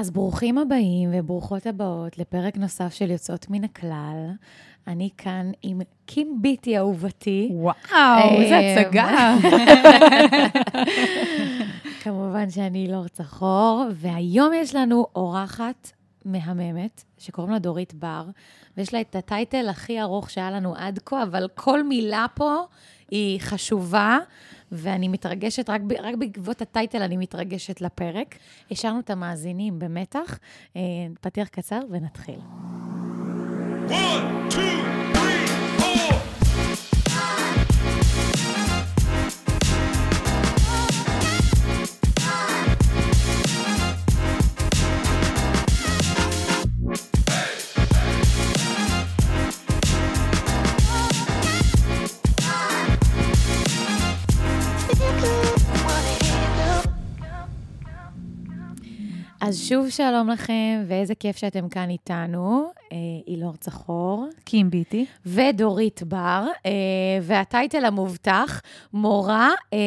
אז ברוכים הבאים וברוכות הבאות לפרק נוסף של יוצאות מן הכלל. אני כאן עם קים ביטי אהובתי. וואו, אה, איזה הצגה. כמובן שאני לא צחור, והיום יש לנו אורחת מהממת, שקוראים לה דורית בר, ויש לה את הטייטל הכי ארוך שהיה לנו עד כה, אבל כל מילה פה היא חשובה, ואני מתרגשת, רק, ב- רק בעקבות הטייטל אני מתרגשת לפרק. השארנו את המאזינים במתח. אה, פתיח קצר ונתחיל. One, two, אז שוב שלום לכם, ואיזה כיף שאתם כאן איתנו. אה, אילור צחור. קים ביטי. ודורית בר, אה, והטייטל המובטח, מורה אה,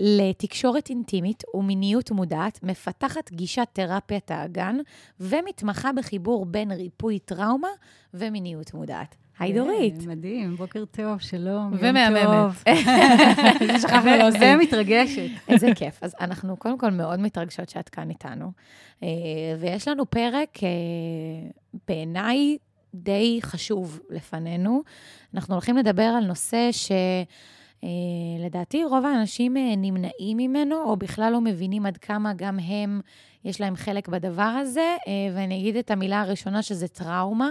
לתקשורת אינטימית ומיניות מודעת, מפתחת גישת תרפיית האגן, ומתמחה בחיבור בין ריפוי טראומה ומיניות מודעת. היי דורית. כן, מדהים, בוקר טוב, שלום. יום ומהממת. שכחנו להוסיף. ומתרגשת. איזה כיף. אז אנחנו קודם כל מאוד מתרגשות שאת כאן איתנו, אה, ויש לנו פרק אה, בעיניי די חשוב לפנינו. אנחנו הולכים לדבר על נושא ש... אה, לדעתי רוב האנשים נמנעים ממנו, או בכלל לא מבינים עד כמה גם הם, יש להם חלק בדבר הזה, ואני אגיד את המילה הראשונה שזה טראומה.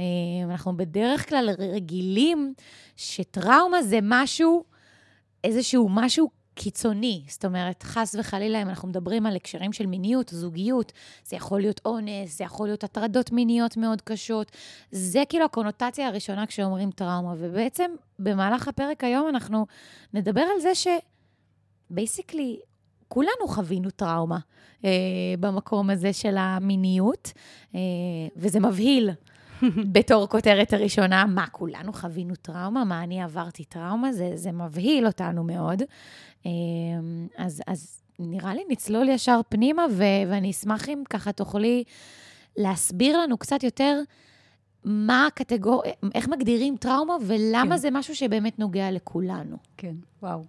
אה, אנחנו בדרך כלל רגילים שטראומה זה משהו, איזשהו משהו קיצוני. זאת אומרת, חס וחלילה, אם אנחנו מדברים על הקשרים של מיניות, זוגיות, זה יכול להיות אונס, זה יכול להיות הטרדות מיניות מאוד קשות. זה כאילו הקונוטציה הראשונה כשאומרים טראומה. ובעצם, במהלך הפרק היום אנחנו נדבר על זה שבייסיקלי, כולנו חווינו טראומה אה, במקום הזה של המיניות, אה, וזה מבהיל. בתור כותרת הראשונה, מה, כולנו חווינו טראומה? מה, אני עברתי טראומה? זה, זה מבהיל אותנו מאוד. אה, אז, אז נראה לי נצלול ישר פנימה, ו, ואני אשמח אם ככה תוכלי להסביר לנו קצת יותר מה הקטגור... איך מגדירים טראומה, ולמה כן. זה משהו שבאמת נוגע לכולנו. כן, וואו.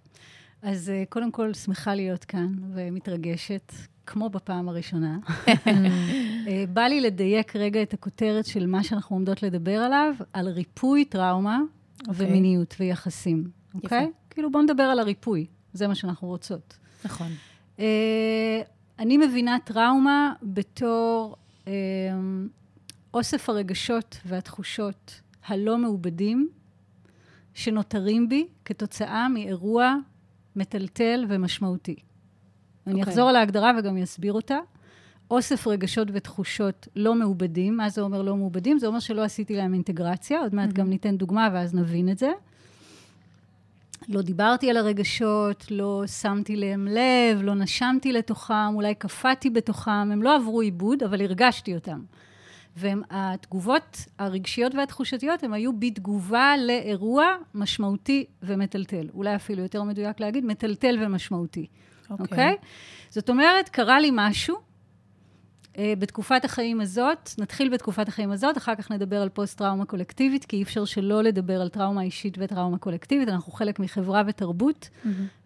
אז אה, קודם כל, שמחה להיות כאן ומתרגשת, כמו בפעם הראשונה. אה, בא לי לדייק רגע את הכותרת של מה שאנחנו עומדות לדבר עליו, על ריפוי טראומה אוקיי. ומיניות ויחסים, אוקיי? כאילו, בואו נדבר על הריפוי, זה מה שאנחנו רוצות. נכון. אה, אני מבינה טראומה בתור אה, אוסף הרגשות והתחושות הלא מעובדים שנותרים בי כתוצאה מאירוע מטלטל ומשמעותי. אני אוקיי. אחזור על ההגדרה וגם אסביר אותה. אוסף רגשות ותחושות לא מעובדים. מה זה אומר לא מעובדים? זה אומר שלא עשיתי להם אינטגרציה. עוד מעט גם ניתן דוגמה ואז נבין את זה. לא דיברתי על הרגשות, לא שמתי להם לב, לא נשמתי לתוכם, אולי קפאתי בתוכם, הם לא עברו עיבוד, אבל הרגשתי אותם. והתגובות הרגשיות והתחושתיות, הן היו בתגובה לאירוע משמעותי ומטלטל. אולי אפילו יותר מדויק להגיד, מטלטל ומשמעותי. אוקיי. אוקיי? זאת אומרת, קרה לי משהו אה, בתקופת החיים הזאת, נתחיל בתקופת החיים הזאת, אחר כך נדבר על פוסט-טראומה קולקטיבית, כי אי אפשר שלא לדבר על טראומה אישית וטראומה קולקטיבית. אנחנו חלק מחברה ותרבות,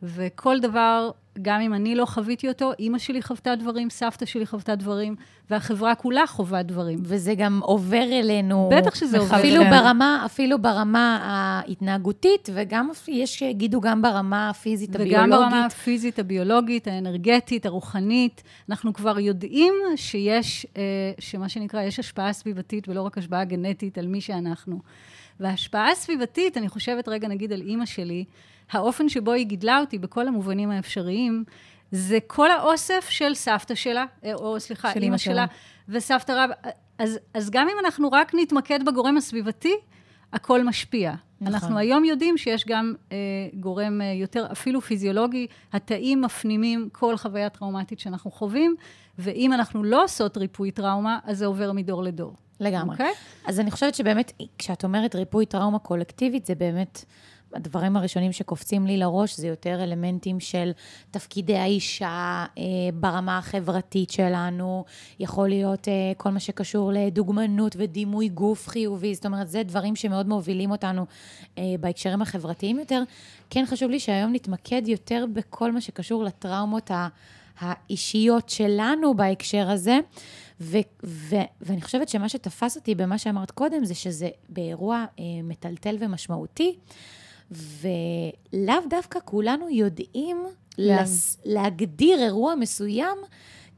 וכל דבר, גם אם אני לא חוויתי אותו, אימא שלי חוותה דברים, סבתא שלי חוותה דברים, והחברה כולה חווה דברים. וזה גם עובר אלינו. בטח שזה עובר אפילו אלינו. ברמה, אפילו ברמה ההתנהגותית, וגם יש שיגידו גם ברמה הפיזית, וגם הביולוגית. ברמה הפיזית, הביולוגית, האנרגטית, הרוחנית, אנחנו כבר יודעים שיש, אה, שמה שנקרא, יש השפעה סביבתית ולא רק השפעה גנטית על מי שאנחנו. וההשפעה הסביבתית, אני חושבת רגע נגיד על אימא שלי, האופן שבו היא גידלה אותי בכל המובנים האפשריים, זה כל האוסף של סבתא שלה, אה, או סליחה, של אימא שלה. וסבתא רב. אז, אז גם אם אנחנו רק נתמקד בגורם הסביבתי, הכל משפיע. נכון. אנחנו היום יודעים שיש גם אה, גורם אה, יותר, אפילו פיזיולוגי, התאים מפנימים כל חוויה טראומטית שאנחנו חווים, ואם אנחנו לא עושות ריפוי טראומה, אז זה עובר מדור לדור. לגמרי. אוקיי? אז אני חושבת שבאמת, כשאת אומרת ריפוי טראומה קולקטיבית, זה באמת, הדברים הראשונים שקופצים לי לראש זה יותר אלמנטים של תפקידי האישה אה, ברמה החברתית שלנו, יכול להיות אה, כל מה שקשור לדוגמנות ודימוי גוף חיובי, זאת אומרת, זה דברים שמאוד מובילים אותנו אה, בהקשרים החברתיים יותר. כן חשוב לי שהיום נתמקד יותר בכל מה שקשור לטראומות ה... האישיות שלנו בהקשר הזה. ו- ו- ואני חושבת שמה שתפס אותי במה שאמרת קודם, זה שזה באירוע אה, מטלטל ומשמעותי, ולאו דווקא כולנו יודעים לס- להגדיר אירוע מסוים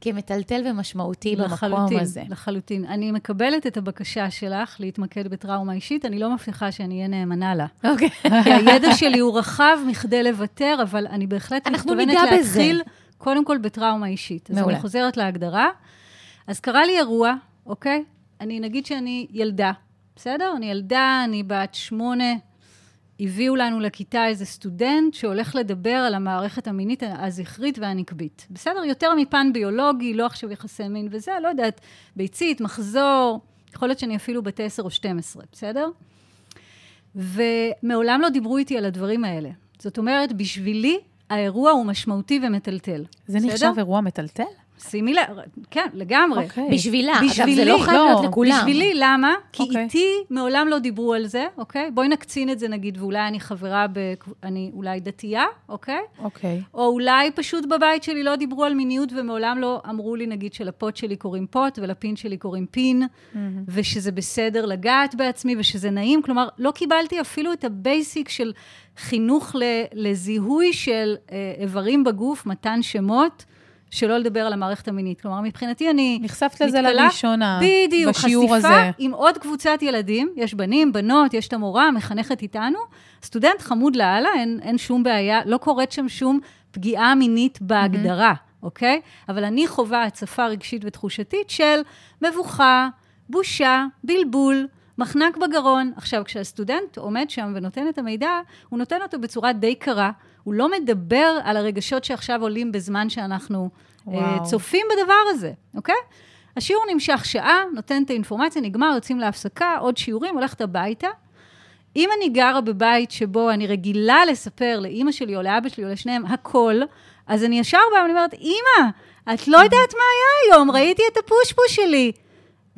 כמטלטל ומשמעותי במקום לחלוטין, הזה. לחלוטין. אני מקבלת את הבקשה שלך להתמקד בטראומה אישית, אני לא מבטיחה שאני אהיה נאמנה לה. אוקיי. כי הידע שלי הוא רחב מכדי לוותר, אבל אני בהחלט מתכוונת ניגע בזה. להתחיל קודם כל בטראומה אישית. אז מעולה. אני חוזרת להגדרה. אז קרה לי אירוע, אוקיי? אני, נגיד שאני ילדה, בסדר? אני ילדה, אני בת שמונה, הביאו לנו לכיתה איזה סטודנט שהולך לדבר על המערכת המינית הזכרית והנקבית. בסדר? יותר מפן ביולוגי, לא עכשיו יחסי מין וזה, לא יודעת, ביצית, מחזור, יכול להיות שאני אפילו בת 10 או 12, בסדר? ומעולם לא דיברו איתי על הדברים האלה. זאת אומרת, בשבילי האירוע הוא משמעותי ומטלטל. זה בסדר? נחשב אירוע מטלטל? שימי לב, כן, לגמרי. אוקיי. בשבילה, אגב, זה בשבילי, לא חייב לא, להיות לכולם. בשבילי, למה? כי אוקיי. איתי מעולם לא דיברו על זה, אוקיי? בואי נקצין את זה נגיד, ואולי אני חברה, ב... אני אולי דתייה, אוקיי? אוקיי. או אולי פשוט בבית שלי לא דיברו על מיניות ומעולם לא אמרו לי, נגיד, שלפות שלי קוראים פות ולפין שלי קוראים פין, ושזה בסדר לגעת בעצמי ושזה נעים. כלומר, לא קיבלתי אפילו את ה basic של חינוך ל... לזיהוי של אה, איברים בגוף, מתן שמות. שלא לדבר על המערכת המינית. כלומר, מבחינתי אני... נחשפת לזה לראשונה, בדיוק, בשיעור חשיפה הזה. עם עוד קבוצת ילדים, יש בנים, בנות, יש את המורה, המחנכת איתנו. סטודנט חמוד לאללה, אין, אין שום בעיה, לא קורית שם שום פגיעה מינית בהגדרה, אוקיי? אבל אני חווה הצפה רגשית ותחושתית של מבוכה, בושה, בלבול, מחנק בגרון. עכשיו, כשהסטודנט עומד שם ונותן את המידע, הוא נותן אותו בצורה די קרה. הוא לא מדבר על הרגשות שעכשיו עולים בזמן שאנחנו אה, וואו. צופים בדבר הזה, אוקיי? השיעור נמשך שעה, נותן את האינפורמציה, נגמר, יוצאים להפסקה, עוד שיעורים, הולכת הביתה. אם אני גרה בבית שבו אני רגילה לספר לאימא שלי או לאבא שלי או לשניהם הכל, אז אני ישר באה ואני אומרת, אימא, את לא יודעת מה היה היום, ראיתי את הפושפוש שלי.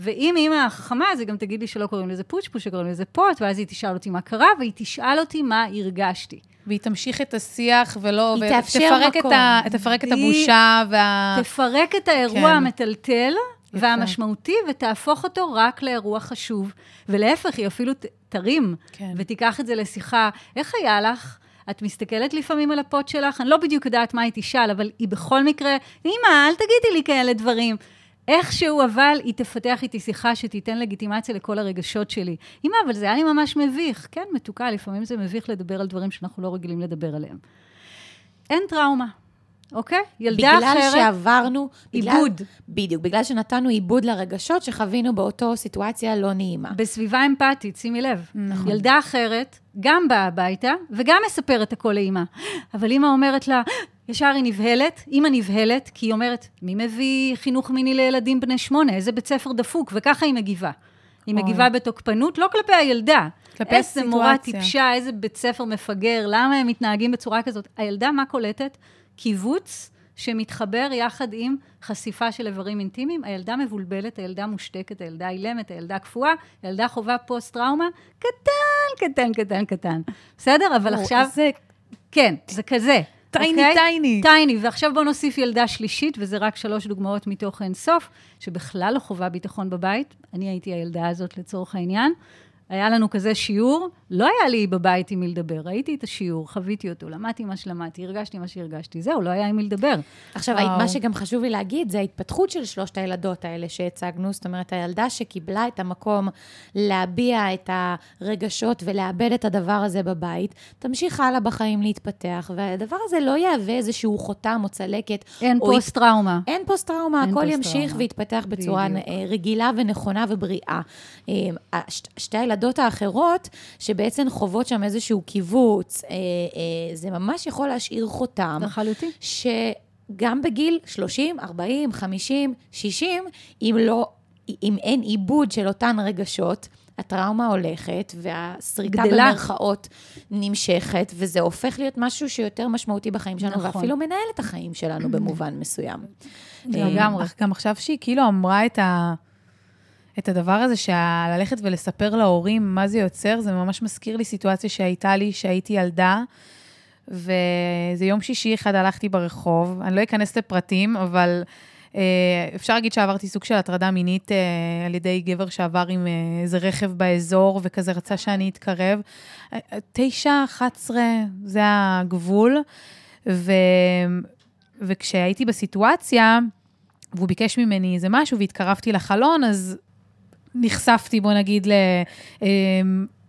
ואם אימא החכמה, אז היא גם תגיד לי שלא קוראים לזה פושפוש, שקוראים לזה פוט, ואז היא תשאל אותי מה קרה, והיא תשאל אותי מה הרגשתי. והיא תמשיך את השיח ולא... היא ו- תאפשר תפרק מקום. את ה- תפרק את הבושה וה... תפרק את האירוע כן. המטלטל יפה. והמשמעותי, ותהפוך אותו רק לאירוע חשוב. ולהפך, היא אפילו ת- תרים, כן. ותיקח את זה לשיחה. איך היה לך? את מסתכלת לפעמים על הפוט שלך, אני לא בדיוק יודעת מה היא תשאל, אבל היא בכל מקרה, אמא, אל תגידי לי כאלה דברים. איכשהו, אבל היא תפתח איתי שיחה שתיתן לגיטימציה לכל הרגשות שלי. אמא, אבל זה היה לי ממש מביך. כן, מתוקה, לפעמים זה מביך לדבר על דברים שאנחנו לא רגילים לדבר עליהם. אין טראומה, אוקיי? ילדה בגלל אחרת... שעברנו... בגלל- עיבוד. בדיוק, בגלל שנתנו עיבוד לרגשות שחווינו באותו סיטואציה לא נעימה. בסביבה אמפתית, שימי לב. נכון. ילדה אחרת גם באה הביתה וגם מספרת הכל לאימא. אבל אימא אומרת לה, ישר היא נבהלת, אימא נבהלת, כי היא אומרת, מי מביא חינוך מיני לילדים בני שמונה? איזה בית ספר דפוק? וככה היא מגיבה. היא אוי. מגיבה בתוקפנות, לא כלפי הילדה. כלפי איזה מורה הסיטואציה. טיפשה, איזה בית ספר מפגר, למה הם מתנהגים בצורה כזאת? הילדה, מה קולטת? קיבוץ שמתחבר יחד עם חשיפה של איברים אינטימיים. הילדה מבולבלת, הילדה מושתקת, הילדה אילמת, הילדה קפואה, הילדה חווה פוסט-טראומה, קטן, קטן, קטן, קטן. בסדר? אבל או, עכשיו... זה כן, זה כזה. טייני אוקיי? טייני. טייני, ועכשיו בואו נוסיף ילדה שלישית, וזה רק שלוש דוגמאות מתוך אין סוף, שבכלל לא חווה ביטחון בבית. אני הייתי הילדה הזאת לצורך העניין. היה לנו כזה שיעור, לא היה לי בבית עם מי לדבר, ראיתי את השיעור, חוויתי אותו, למדתי מה שלמדתי, הרגשתי מה שהרגשתי, זהו, לא היה עם מי לדבר. עכשיו, וואו. מה שגם חשוב לי להגיד, זה ההתפתחות של שלושת הילדות האלה שהצגנו, זאת אומרת, הילדה שקיבלה את המקום להביע את הרגשות ולאבד את הדבר הזה בבית, תמשיך הלאה בחיים להתפתח, והדבר הזה לא יהווה איזשהו חותם או צלקת. אין או פוסט-טראומה. אין פוסט-טראומה, הכל פוסט-טראומה. ימשיך ויתפתח בצורה בדיוק. אה, רגילה ונכונה ובריאה. אה, שתי הילדות האחרות, שבעצם חוות שם איזשהו קיבוץ, אה, אה, זה ממש יכול להשאיר חותם. לחלוטין. שגם בגיל 30, 40, 50, 60, אם לא, אם אין עיבוד של אותן רגשות, הטראומה הולכת, והסריטה גדלה. במרכאות נמשכת, וזה הופך להיות משהו שיותר משמעותי בחיים שלנו, נכון. ואפילו מנהל את החיים שלנו במובן מסוים. אה, לגמרי. אך גם עכשיו שהיא כאילו אמרה את, ה... את הדבר הזה, שללכת ולספר להורים מה זה יוצר, זה ממש מזכיר לי סיטואציה שהייתה לי, שהייתי ילדה, ואיזה יום שישי אחד הלכתי ברחוב, אני לא אכנס לפרטים, אבל אה, אפשר להגיד שעברתי סוג של הטרדה מינית אה, על ידי גבר שעבר עם אה, איזה רכב באזור, וכזה רצה שאני אתקרב. אה, אה, תשע, אחת עשרה, זה הגבול. ו... וכשהייתי בסיטואציה, והוא ביקש ממני איזה משהו, והתקרבתי לחלון, אז נחשפתי, בוא נגיד, ל, אה,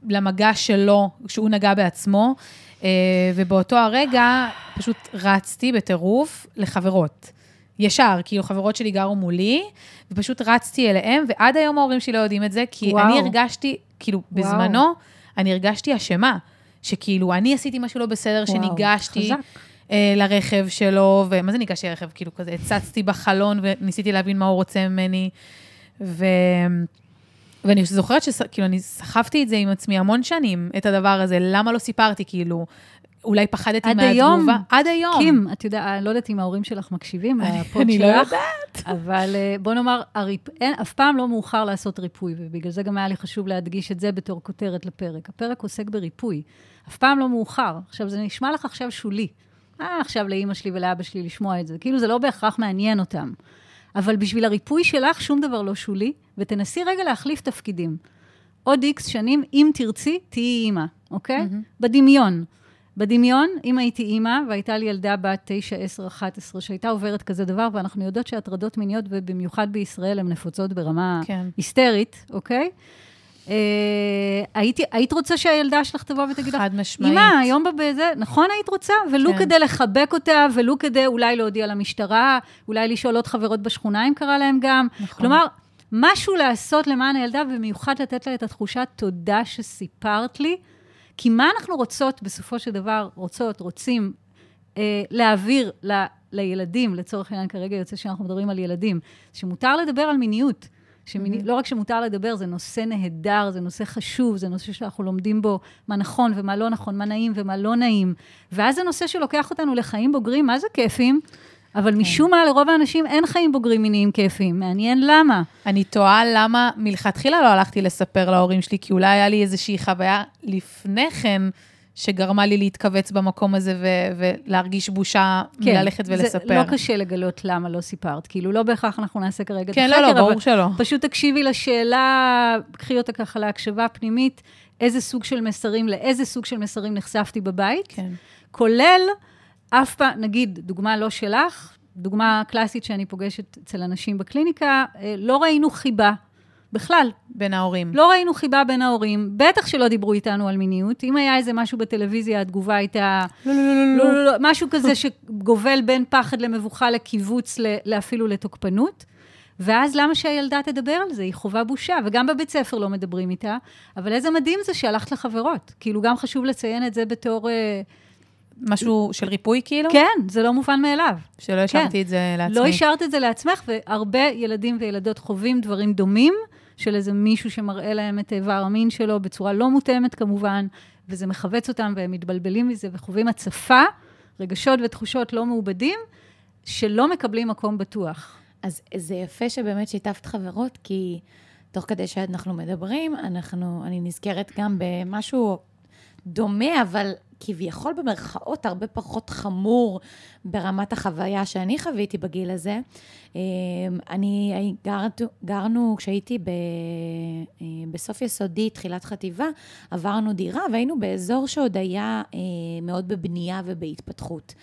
למגע שלו, שהוא נגע בעצמו, אה, ובאותו הרגע פשוט רצתי בטירוף לחברות. ישר, כאילו חברות שלי גרו מולי, ופשוט רצתי אליהם, ועד היום ההורים שלי לא יודעים את זה, כי וואו. וואו. אני הרגשתי, כאילו, וואו. בזמנו, אני הרגשתי אשמה, שכאילו, אני עשיתי משהו לא בסדר, וואו, שניגשתי חזק. אה, לרכב שלו, ומה זה ניגשתי לרכב? כאילו, כזה הצצתי בחלון וניסיתי להבין מה הוא רוצה ממני, ו... ואני זוכרת שכאילו, אני סחבתי את זה עם עצמי המון שנים, את הדבר הזה, למה לא סיפרתי, כאילו, אולי פחדתי עד מהתגובה. היום, עד היום. קים, את יודעת, אני לא יודעת אם ההורים שלך מקשיבים אני שלך. לא יודעת. אבל אה, בוא נאמר, הריפ... אין, אף פעם לא מאוחר לעשות ריפוי, ובגלל זה גם היה לי חשוב להדגיש את זה בתור כותרת לפרק. הפרק עוסק בריפוי. אף פעם לא מאוחר. עכשיו, זה נשמע לך עכשיו שולי. אה, עכשיו לאימא שלי ולאבא שלי לשמוע את זה. כאילו, זה לא בהכרח מעניין אותם. אבל בשביל הריפוי שלך, שום דבר לא שולי, ותנסי רגע להחליף תפקידים. עוד איקס שנים, אם תרצי, תהיי אימא, אוקיי? בדמיון. בדמיון, אם הייתי אימא, והייתה לי ילדה בת 9, 10, 11, שהייתה עוברת כזה דבר, ואנחנו יודעות שהטרדות מיניות, ובמיוחד בישראל, הן נפוצות ברמה כן. היסטרית, אוקיי? אה, הייתי, היית רוצה שהילדה שלך תבוא ותגיד לך, חד משמעית. אמא, היום בזה, נכון היית רוצה? ולו כן. כדי לחבק אותה, ולו כדי אולי להודיע למשטרה, אולי לשאול עוד חברות בשכונה אם קרה להם גם. נכון. כלומר, משהו לעשות למען הילדה, ובמיוחד לתת לה את התחושת תודה שסיפרת לי. כי מה אנחנו רוצות, בסופו של דבר, רוצות, רוצים, אה, להעביר ל, לילדים, לצורך העניין כרגע יוצא שאנחנו מדברים על ילדים, שמותר לדבר על מיניות. שמיני, mm-hmm. לא רק שמותר לדבר, זה נושא נהדר, זה נושא חשוב, זה נושא שאנחנו לומדים בו מה נכון ומה לא נכון, מה נעים ומה לא נעים. ואז זה נושא שלוקח אותנו לחיים בוגרים, מה זה כיפים? אבל משום מה, לרוב האנשים אין חיים בוגרים מיניים כיפים. מעניין למה. אני תוהה למה מלכתחילה לא הלכתי לספר להורים שלי, כי אולי היה לי איזושהי חוויה לפני כן, שגרמה לי להתכווץ במקום הזה ו- ולהרגיש בושה מללכת ולספר. כן, זה לא קשה לגלות למה לא סיפרת. כאילו, לא בהכרח אנחנו נעשה כרגע את כן, החקר, לא, לא, ברור אבל שלא. פשוט תקשיבי לשאלה, קחי אותה ככה להקשבה פנימית, איזה סוג של מסרים, לאיזה סוג של מסרים נחשפתי בבית, כן. כולל אף פעם, נגיד, דוגמה לא שלך, דוגמה קלאסית שאני פוגשת אצל אנשים בקליניקה, אה, לא ראינו חיבה. בכלל, בין ההורים. לא ראינו חיבה בין ההורים, בטח שלא דיברו איתנו על מיניות. אם היה איזה משהו בטלוויזיה, התגובה הייתה... לא, לא, לא, לא, לא, לא, משהו כזה שגובל בין פחד למבוכה, לקיבוץ, ל- אפילו לתוקפנות. ואז למה שהילדה תדבר על זה? היא חובה בושה, וגם בבית ספר לא מדברים איתה. אבל איזה מדהים זה שהלכת לחברות. כאילו, גם חשוב לציין את זה בתור... אה, משהו של ריפוי כאילו? כן, זה לא מובן מאליו. שלא השארתי את זה לעצמי. לא השארת את זה לעצמך, והרבה ילדים וילדות חווים דברים דומים, של איזה מישהו שמראה להם את איבר המין שלו בצורה לא מותאמת כמובן, וזה מכווץ אותם והם מתבלבלים מזה וחווים הצפה, רגשות ותחושות לא מעובדים, שלא מקבלים מקום בטוח. אז זה יפה שבאמת שיתפת חברות, כי תוך כדי שאנחנו מדברים, אנחנו, אני נזכרת גם במשהו דומה, אבל כביכול במרכאות הרבה פחות חמור ברמת החוויה שאני חוויתי בגיל הזה. אמ, אני גרת, גרנו, כשהייתי ב, אה, בסוף יסודי, תחילת חטיבה, עברנו דירה והיינו באזור שעוד היה אה, מאוד בבנייה ובהתפתחות.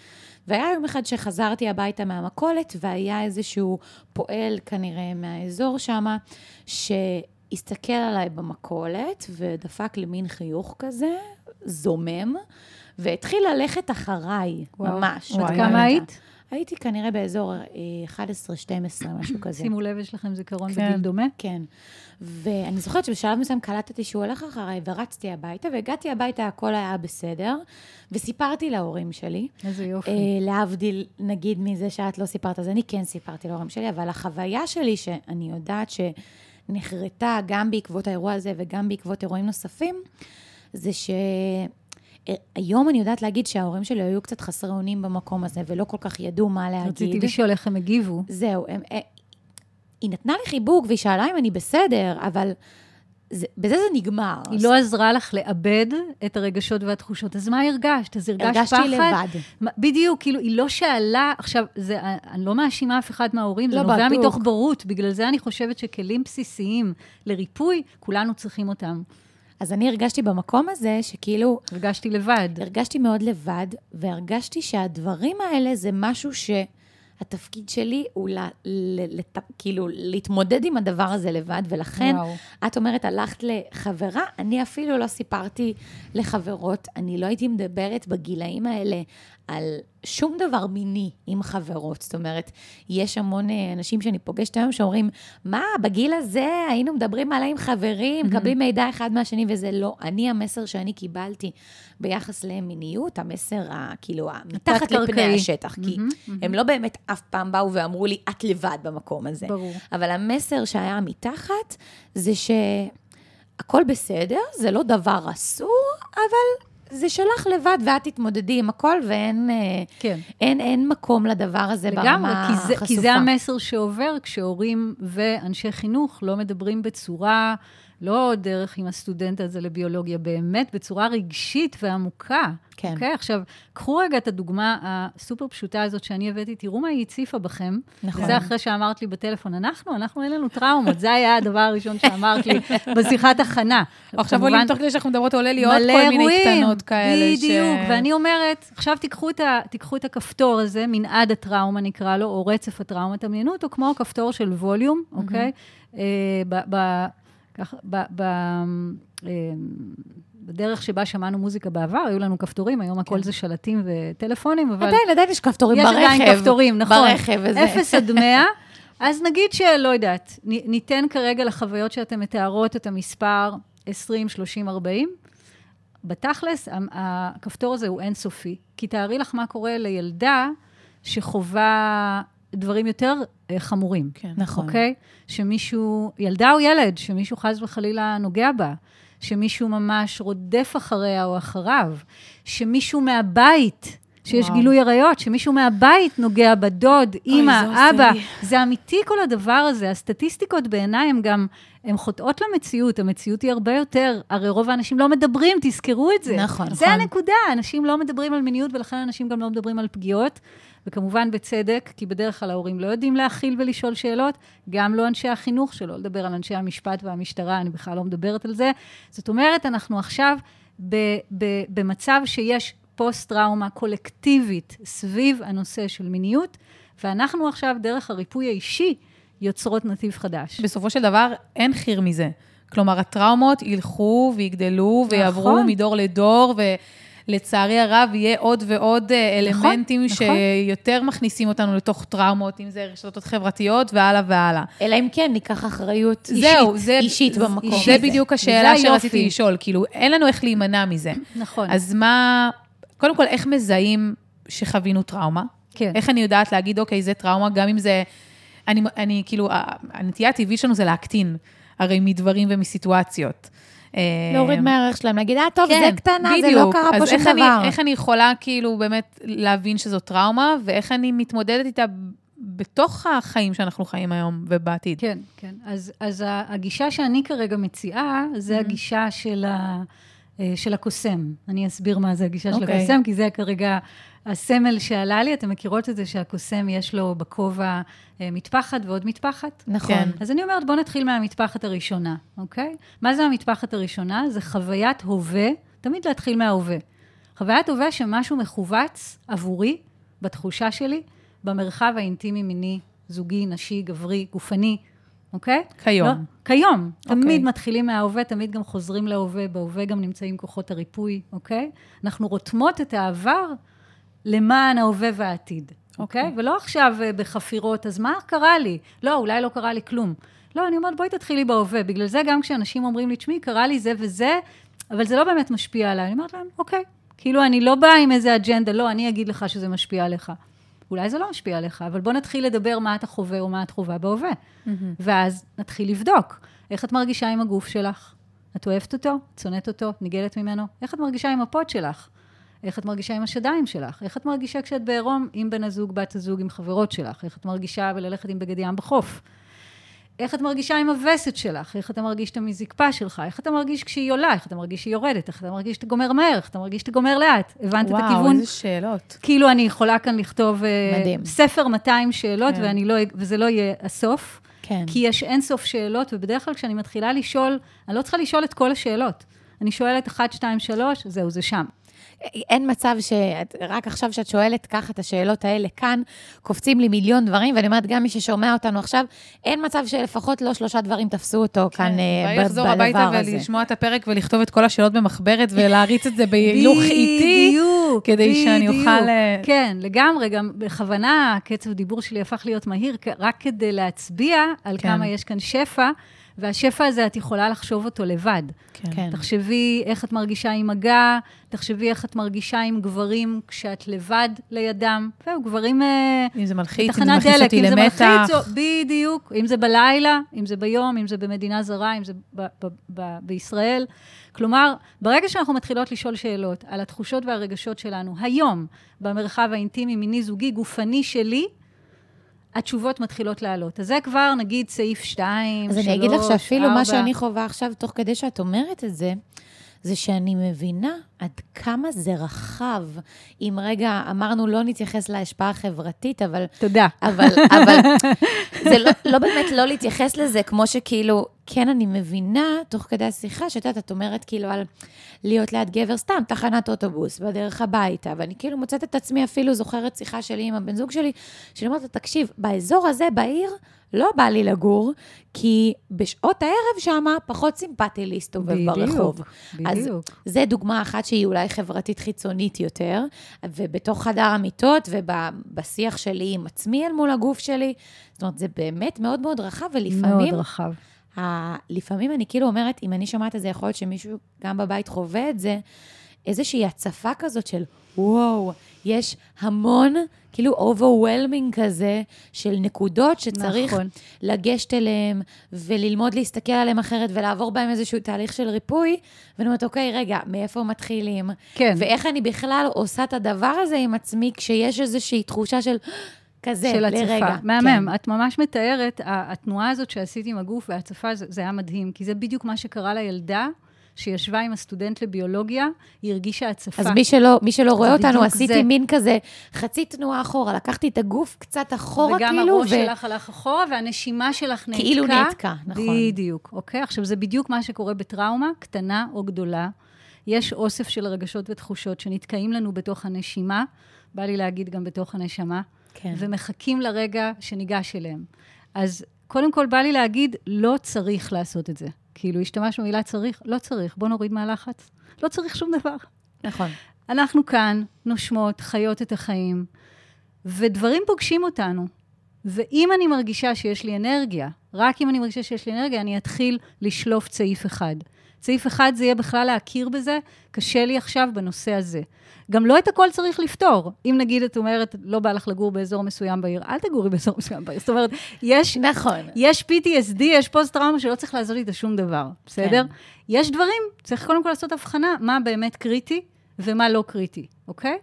והיה יום אחד שחזרתי הביתה מהמכולת, והיה איזשהו פועל כנראה מהאזור שם, שהסתכל עליי במכולת, ודפק לי מין חיוך כזה, זומם, והתחיל ללכת אחריי, וואו. ממש. וואי. כמה היית? הייתי כנראה באזור אה, 11-12, משהו כזה. שימו לב, יש לכם זיכרון כן. בגיל דומה. כן. ואני זוכרת שבשלב מסוים קלטתי שהוא הולך אחריי, ורצתי הביתה, והגעתי הביתה, הכל היה בסדר, וסיפרתי להורים שלי. איזה יופי. אה, להבדיל, נגיד, מזה שאת לא סיפרת, אז אני כן סיפרתי להורים שלי, אבל החוויה שלי, שאני יודעת נחרטה גם בעקבות האירוע הזה וגם בעקבות אירועים נוספים, זה שהיום אני יודעת להגיד שההורים שלי היו קצת חסרי אונים במקום הזה, ולא כל כך ידעו מה להגיד. רציתי לשאול איך הם הגיבו. זהו, הם, אה, היא נתנה לי חיבוק והיא שאלה אם אני בסדר, אבל זה, בזה זה נגמר. היא לא עזרה לך לאבד את הרגשות והתחושות. אז מה הרגשת? אז הרגשת הרגשתי פחד? לבד. מה- בדיוק, כאילו, היא לא שאלה, עכשיו, זה, אני לא מאשימה אף אחד מההורים, לא, זה נובע. מתוך בורות. בגלל זה אני חושבת שכלים בסיסיים לריפוי, כולנו צריכים אותם. אז אני הרגשתי במקום הזה שכאילו, הרגשתי לבד. הרגשתי מאוד לבד, והרגשתי שהדברים האלה זה משהו שהתפקיד שלי הוא ל, ל, לת, כאילו להתמודד עם הדבר הזה לבד, ולכן וואו. את אומרת, הלכת לחברה, אני אפילו לא סיפרתי לחברות, אני לא הייתי מדברת בגילאים האלה על שום דבר מיני עם חברות. זאת אומרת, יש המון אה, אנשים שאני פוגשת היום שאומרים, מה, בגיל הזה היינו מדברים עליי עם חברים, מקבלים מידע אחד מהשני, וזה לא. אני, המסר שאני קיבלתי ביחס למיניות, המסר, ה, כאילו, מתחת לפני. השטח, כי הם לא באמת אף פעם באו ואמרו לי, את לבד במקום הזה. ברור. אבל המסר שהיה מתחת, זה שהכל בסדר, זה לא דבר אסור, אבל זה שלך לבד, ואת תתמודדי עם הכל, ואין אה, כן. אין, אין מקום לדבר הזה לגמרי, ברמה כי זה, החשופה. כי זה המסר שעובר כשהורים ואנשי חינוך לא מדברים בצורה, לא דרך עם הסטודנט הזה לביולוגיה, באמת בצורה רגשית ועמוקה. כן. אוקיי? עכשיו, קחו רגע את הדוגמה הסופר פשוטה הזאת שאני הבאתי, תראו מה היא הציפה בכם. נכון. זה אחרי שאמרת לי בטלפון, אנחנו, אנחנו אין לנו טראומות, זה היה הדבר הראשון שאמרת לי בשיחת הכנה. עכשיו עולים, תוך כדי שאנחנו מדברות, עולה לי עוד כל מיני קטנות כאלה. בדיוק, ואני אומרת, עכשיו תיקחו את, ה, תיקחו את הכפתור הזה, מנעד הטראומה נקרא לו, או רצף הטראומה, תדמיינו אותו כמו הכפתור של ווליום, אוקיי? אה, ב, ב, כך, ב, ב, אה, בדרך שבה שמענו מוזיקה בעבר, היו לנו כפתורים, היום הכל זה שלטים וטלפונים, אבל... עדיין, עדיין יש כפתורים יש ברכב. עדיין כפתורים, נכון. ברכב וזה. אפס עד מאה. אז נגיד שלא יודעת, ניתן כרגע לחוויות שאתן מתארות את המספר 20, 30, 40. בתכלס, הכפתור הזה הוא אינסופי. כי תארי לך מה קורה לילדה שחווה דברים יותר אה, חמורים. כן. נכון. אוקיי? שמישהו, ילדה או ילד, שמישהו חס וחלילה נוגע בה, שמישהו ממש רודף אחריה או אחריו, שמישהו מהבית, שיש וואו. גילוי עריות, שמישהו מהבית נוגע בדוד, אימא, זה אבא. לי. זה אמיתי כל הדבר הזה. הסטטיסטיקות בעיניי הן גם, הן חוטאות למציאות. המציאות היא הרבה יותר, הרי רוב האנשים לא מדברים, תזכרו את זה. נכון, זה נכון. הנקודה, אנשים לא מדברים על מיניות, ולכן אנשים גם לא מדברים על פגיעות. וכמובן בצדק, כי בדרך כלל ההורים לא יודעים להכיל ולשאול שאלות, גם לא אנשי החינוך, שלא לדבר על אנשי המשפט והמשטרה, אני בכלל לא מדברת על זה. זאת אומרת, אנחנו עכשיו ב- ב- במצב שיש פוסט-טראומה קולקטיבית סביב הנושא של מיניות, ואנחנו עכשיו, דרך הריפוי האישי, יוצרות נתיב חדש. בסופו של דבר, אין חיר מזה. כלומר, הטראומות ילכו ויגדלו ויעברו נכון. מדור לדור, ולצערי הרב, יהיה עוד ועוד אה, נכון, אלמנטים נכון. שיותר מכניסים אותנו לתוך טראומות, אם זה רשתות חברתיות והלאה והלאה. אלא אם כן ניקח אחריות זהו, אישית, זה, אישית זה- במקום זה הזה. בדיוק וזה השאלה. שרציתי לשאול, כאילו, אין לנו איך להימנע מזה. נכון. אז מה, קודם כל, איך מזהים שחווינו טראומה? כן. איך אני יודעת להגיד, אוקיי, זה טראומה, גם אם זה... אני, אני כאילו, הנטייה הטבעית שלנו זה להקטין, הרי מדברים ומסיטואציות. אה, להוריד מהערך שלהם, להגיד, אה, טוב, כן, זה קטנה, זה לא בדיוק. קרה פה אז שום דבר. איך אני יכולה כאילו באמת להבין שזו טראומה, ואיך אני מתמודדת איתה בתוך החיים שאנחנו חיים היום ובעתיד. כן, כן. אז, אז הגישה שאני כרגע מציעה, זה Mm-hmm. הגישה של, ה, של הקוסם. אני אסביר מה זה הגישה של אוקיי. הקוסם, כי זה כרגע הסמל שעלה לי. אתם מכירות את זה שהקוסם יש לו בכובע אה, מטפחת ועוד מטפחת? נכון. כן. אז אני אומרת, בואו נתחיל מהמטפחת הראשונה, אוקיי? מה זה המטפחת הראשונה? זה חוויית הווה, תמיד להתחיל מההווה. חוויית הווה שמשהו מכווץ עבורי, בתחושה שלי, במרחב האינטימי מיני, זוגי, נשי, גברי, גופני, אוקיי? כיום. לא, כיום. תמיד אוקיי. מתחילים מההווה, תמיד גם חוזרים להווה, בהווה גם נמצאים כוחות הריפוי, אוקיי? אנחנו רותמות את העבר למען ההווה והעתיד, אוקיי? אוקיי. ולא עכשיו אה, בחפירות, אז מה קרה לי? לא, אולי לא קרה לי כלום. לא, אני אומרת, בואי תתחילי בהווה. בגלל זה גם כשאנשים אומרים לי, תשמעי, קרה לי זה וזה, אבל זה לא באמת משפיע עליי. אני אומרת להם, אוקיי. כאילו, אני לא באה עם איזה אג'נדה, לא, אני אגיד לך שזה משפיע עליך. אולי זה לא משפיע עליך, אבל בוא נתחיל לדבר מה אתה חווה או מה את חווה בהווה. ואז נתחיל לבדוק. איך את מרגישה עם הגוף שלך? את אוהבת אותו? את שונאת אותו? נגעלת ממנו? איך את מרגישה עם הפות שלך? איך את מרגישה עם השדיים שלך? איך את מרגישה כשאת בעירום עם בן הזוג, בת הזוג, עם חברות שלך? איך את מרגישה בללכת עם בגד ים בחוף? איך את מרגישה עם הווסת שלך? איך אתה מרגיש את המזקפה שלך? איך אתה מרגיש כשהיא עולה? איך אתה מרגיש שהיא יורדת? איך אתה מרגיש שאתה גומר מהר? איך אתה מרגיש שאתה גומר לאט? הבנת את וואו, הכיוון? איזה שאלות. כאילו אני יכולה כאן לכתוב אה, מדהים. ספר 200 שאלות, כן. לא, וזה לא יהיה הסוף. כן. כי יש אין סוף שאלות, ובדרך כלל כשאני מתחילה לשאול, אני לא צריכה לשאול את כל השאלות. אני שואלת 1, 2, 3, זהו, זה שם. אין מצב שרק עכשיו שאת שואלת ככה את השאלות האלה כאן, קופצים לי מיליון דברים, ואני אומרת, גם מי ששומע אותנו עכשיו, אין מצב שלפחות לא שלושה דברים תפסו אותו כאן אה, אולי ב- לחזור הביתה בדבר הזה. ולשמוע את הפרק ולכתוב את כל השאלות במחברת ולהריץ את זה בהילוך איטי, בדיוק, כדי שאני בדיוק. אוכל, אה, כן, לגמרי, גם בכוונה הקצב דיבור שלי הפך להיות מהיר, רק כדי להצביע על כן. כמה יש כאן שפע, והשפע הזה, את יכולה לחשוב אותו לבד. כן. תחשבי איך את מרגישה עם מגע, תחשבי איך את מרגישה עם גברים כשאת לבד לידם. זהו, גברים... אה, אם זה מלחיץ, אם זה מכניס דלק, אותי אם זה למתח. מלחיץ, או- בדיוק. אם זה בלילה, אם זה ביום, אם זה במדינה זרה, אם זה ב- ב- ב- בישראל. כלומר, ברגע שאנחנו מתחילות לשאול שאלות על התחושות והרגשות שלנו, היום, במרחב האינטימי, מיני, זוגי, גופני שלי, התשובות מתחילות לעלות. אז זה כבר, נגיד, סעיף 2, אז 3, אני אגיד לך שאפילו 4. מה שאני חווה עכשיו, תוך כדי שאת אומרת את זה, זה שאני מבינה עד כמה זה רחב. אם רגע אמרנו, לא נתייחס להשפעה החברתית, אבל תודה. אבל, אבל זה לא, לא באמת לא להתייחס לזה, כמו שכאילו, כן, אני מבינה, תוך כדי השיחה, שאת יודעת, את אומרת כאילו על להיות ליד גבר סתם, תחנת אוטובוס, בדרך הביתה, ואני כאילו מוצאת את עצמי, אפילו זוכרת שיחה שלי עם הבן זוג שלי, שאני אומרת לו, תקשיב, באזור הזה, בעיר, לא בא לי לגור, כי בשעות הערב שמה פחות סימפטי להסתובב בדיוק, ברחוב. אז בדיוק. זה דוגמה אחת שהיא אולי חברתית חיצונית יותר, ובתוך חדר המיטות ובשיח שלי עם עצמי אל מול הגוף שלי, זאת אומרת, זה באמת מאוד מאוד רחב, ולפעמים, מאוד רחב. ה... לפעמים אני כאילו אומרת, אם אני שומעת את זה, יכול להיות שמישהו גם בבית חווה את זה, איזושהי הצפה כזאת של, וואו, יש המון, כאילו overwhelming כזה, של נקודות שצריך נכון. לגשת אליהם וללמוד להסתכל עליהם אחרת ולעבור בהם איזשהו תהליך של ריפוי, ואני אומרת, אוקיי, רגע, מאיפה מתחילים? כן. ואיך אני בכלל עושה את הדבר הזה עם עצמי כשיש איזושהי תחושה של כזה, של לרגע. הצפה. מהמם. כן. את ממש מתארת, התנועה הזאת שעשית עם הגוף וההצפה, זה, זה היה מדהים, כי זה בדיוק מה שקרה לילדה שישבה עם הסטודנט לביולוגיה, היא הרגישה הצפה. אז מי שלא, מי שלא רואה אותנו, עשיתי זה. מין כזה חצי תנועה אחורה, לקחתי את הגוף קצת אחורה, וגם כאילו, הראש שלך הלך אחורה, והנשימה שלך נעתקה. כאילו נעתקה, נכון. בדיוק, אוקיי? עכשיו, זה בדיוק מה שקורה בטראומה, קטנה או גדולה. יש אוסף של רגשות ותחושות שנתקעים לנו בתוך הנשימה, בא לי להגיד גם בתוך הנשמה, כן. ומחכים לרגע שניגש אליהם. אז קודם כל, בא לי להגיד, לא צריך לעשות את זה. כאילו, השתמשנו במילה צריך, לא צריך, בוא נוריד מהלחץ. לא צריך שום דבר. נכון. אנחנו כאן, נושמות, חיות את החיים, ודברים פוגשים אותנו. ואם אני מרגישה שיש לי אנרגיה, רק אם אני מרגישה שיש לי אנרגיה, אני אתחיל לשלוף צעיף אחד. צעיף אחד זה יהיה בכלל להכיר בזה, קשה לי עכשיו בנושא הזה. גם לא את הכל צריך לפתור. אם נגיד את אומרת, לא בא לך לגור באזור מסוים בעיר, אל תגורי באזור מסוים בעיר. זאת אומרת, יש, נכון. יש PTSD, יש פוסט-טראומה שלא צריך לעשות איתה שום דבר, בסדר? כן. יש דברים, צריך קודם כל לעשות הבחנה, מה באמת קריטי ומה לא קריטי, אוקיי?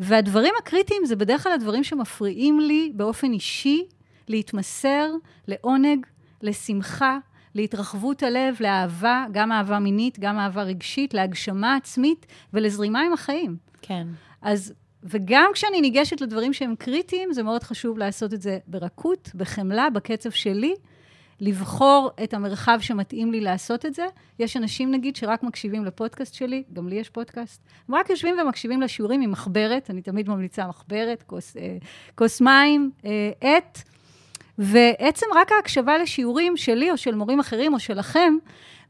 והדברים הקריטיים זה בדרך כלל הדברים שמפריעים לי באופן אישי להתמסר לעונג, לשמחה, להתרחבות הלב, לאהבה, גם אהבה מינית, גם אהבה רגשית, להגשמה עצמית ולזרימה עם החיים. כן. אז, וגם כשאני ניגשת לדברים שהם קריטיים, זה מאוד חשוב לעשות את זה ברכות, בחמלה, בקצב שלי, לבחור את המרחב שמתאים לי לעשות את זה. יש אנשים, נגיד, שרק מקשיבים לפודקאסט שלי, גם לי יש פודקאסט, הם רק יושבים ומקשיבים לשיעורים עם מחברת, אני תמיד ממליצה מחברת, כוס, אה, כוס מים, אה, עט, ועצם רק ההקשבה לשיעורים שלי או של מורים אחרים או שלכם,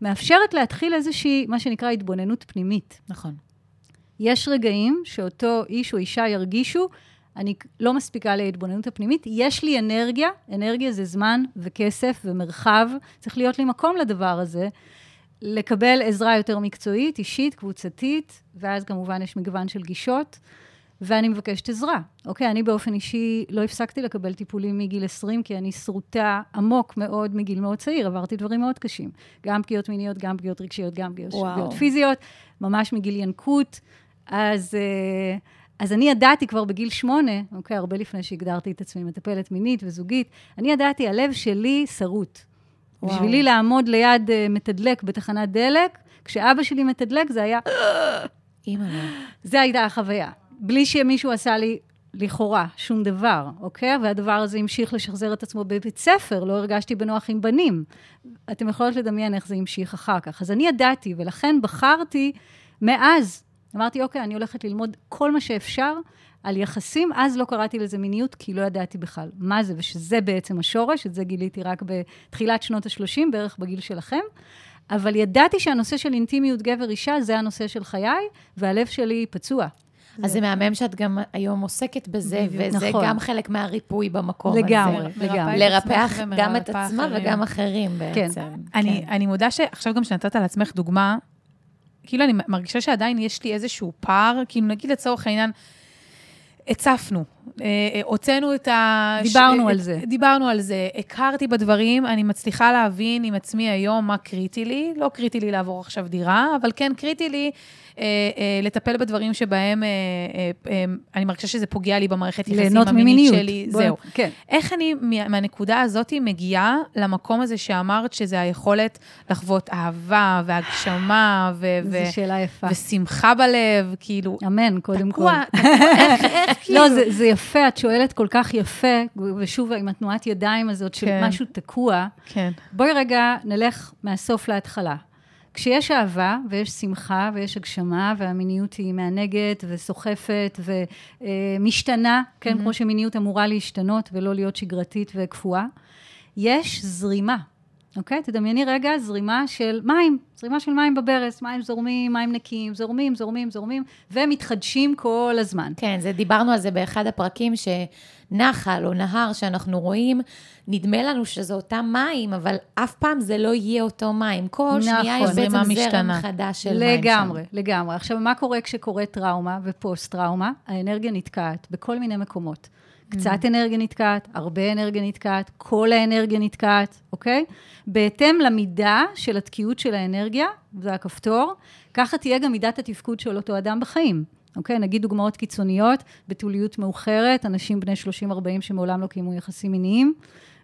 מאפשרת להתחיל איזושהי, מה שנקרא, התבוננות פנימית. נכון. יש רגעים שאותו איש או אישה ירגישו, אני לא מספיקה להתבוננות הפנימית, יש לי אנרגיה, אנרגיה זה זמן וכסף ומרחב, צריך להיות לי מקום לדבר הזה, לקבל עזרה יותר מקצועית, אישית, קבוצתית, ואז כמובן יש מגוון של גישות. ואני מבקשת עזרה. אוקיי, אני באופן אישי לא הפסקתי לקבל טיפולים מגיל 20, כי אני שרוטה עמוק מאוד מגיל מאוד צעיר, עברתי דברים מאוד קשים. גם פגיעות מיניות, גם פגיעות רגשיות, גם פגיעות, פיזיות, ממש מגיל ינקות. אז, אה, אז אני ידעתי כבר בגיל שמונה, אוקיי, הרבה לפני שהגדרתי את עצמי מטפלת מינית וזוגית, אני ידעתי, הלב שלי שרוט. וואו. בשבילי לעמוד ליד אה, מתדלק בתחנת דלק, כשאבא שלי מתדלק, זה היה, אימא'לה. זה הייתה החוויה. בלי שמישהו עשה לי, לכאורה, שום דבר, אוקיי? והדבר הזה המשיך לשחזר את עצמו בבית ספר, לא הרגשתי בנוח עם בנים. אתם יכולות לדמיין איך זה המשיך אחר כך. אז אני ידעתי, ולכן בחרתי מאז, אמרתי, אוקיי, אני הולכת ללמוד כל מה שאפשר על יחסים, אז לא קראתי לזה מיניות, כי לא ידעתי בכלל מה זה, ושזה בעצם השורש, את זה גיליתי רק בתחילת שנות ה-30, בערך בגיל שלכם. אבל ידעתי שהנושא של אינטימיות גבר-אישה זה הנושא של חיי, והלב שלי פצוע. אז זה מהמם שאת גם היום עוסקת בזה, וזה נכון. גם חלק מהריפוי במקום הזה. לגמרי, לגמרי. לרפח גם את עצמה אחרים. וגם אחרים כן. בעצם. אני, כן. אני מודה שעכשיו גם שנתת על עצמך דוגמה, כאילו אני מרגישה שעדיין יש לי איזשהו פער, כאילו נגיד לצורך העניין, הצפנו, הוצאנו את ה... דיברנו ש- על זה. דיברנו על זה, הכרתי בדברים, אני מצליחה להבין עם עצמי היום מה קריטי לי. לא קריטי לי לעבור עכשיו דירה, אבל כן קריטי לי אה, אה, לטפל בדברים שבהם אה, אה, אה, אני מרגישה שזה פוגע לי במערכת יחסים המינית. שלי. בוא- זהו. כן. איך אני מה- מהנקודה הזאת מגיעה למקום הזה שאמרת שזה היכולת לחוות אהבה והגשמה ו- ו-. ושמחה בלב, כאילו, אמן, קודם כל. תקוע, תקוע, איך, איך, כאילו. לא, זה, זה יפה, את שואלת כל כך יפה, ושוב, עם התנועת ידיים הזאת של כן. משהו תקוע. כן, בואי רגע נלך מהסוף להתחלה. כשיש אהבה ויש שמחה ויש הגשמה והמיניות היא מענגת וסוחפת ומשתנה, כן, כמו שמיניות אמורה להשתנות ולא להיות שגרתית וקפואה, יש זרימה, אוקיי? תדמייני רגע זרימה של מים, זרימה של מים בברז, מים זורמים, מים נקיים, זורמים, זורמים, זורמים, ומתחדשים כל הזמן. כן, זה, דיברנו על זה באחד הפרקים, שנחל או נהר שאנחנו רואים, נדמה לנו שזה אותם מים, אבל אף פעם זה לא יהיה אותו מים. כל נכון. שנייה יש בעצם זרם משתנה. חדש של מים שם. לגמרי, לגמרי. עכשיו, מה קורה כשקורה טראומה ופוסט-טראומה? האנרגיה נתקעת בכל מיני מקומות. קצת אנרגיה נתקעת, הרבה אנרגיה נתקעת, כל האנרגיה נתקעת, אוקיי? בהתאם למידה של התקיעות של האנרגיה, זה הכפתור, ככה תהיה גם מידת התפקוד של אותו אדם בחיים. אוקיי? נגיד דוגמאות קיצוניות, בתוליות מאוחרת, אנשים בני 30-40 שמעולם לא קיימו יחסים מיניים,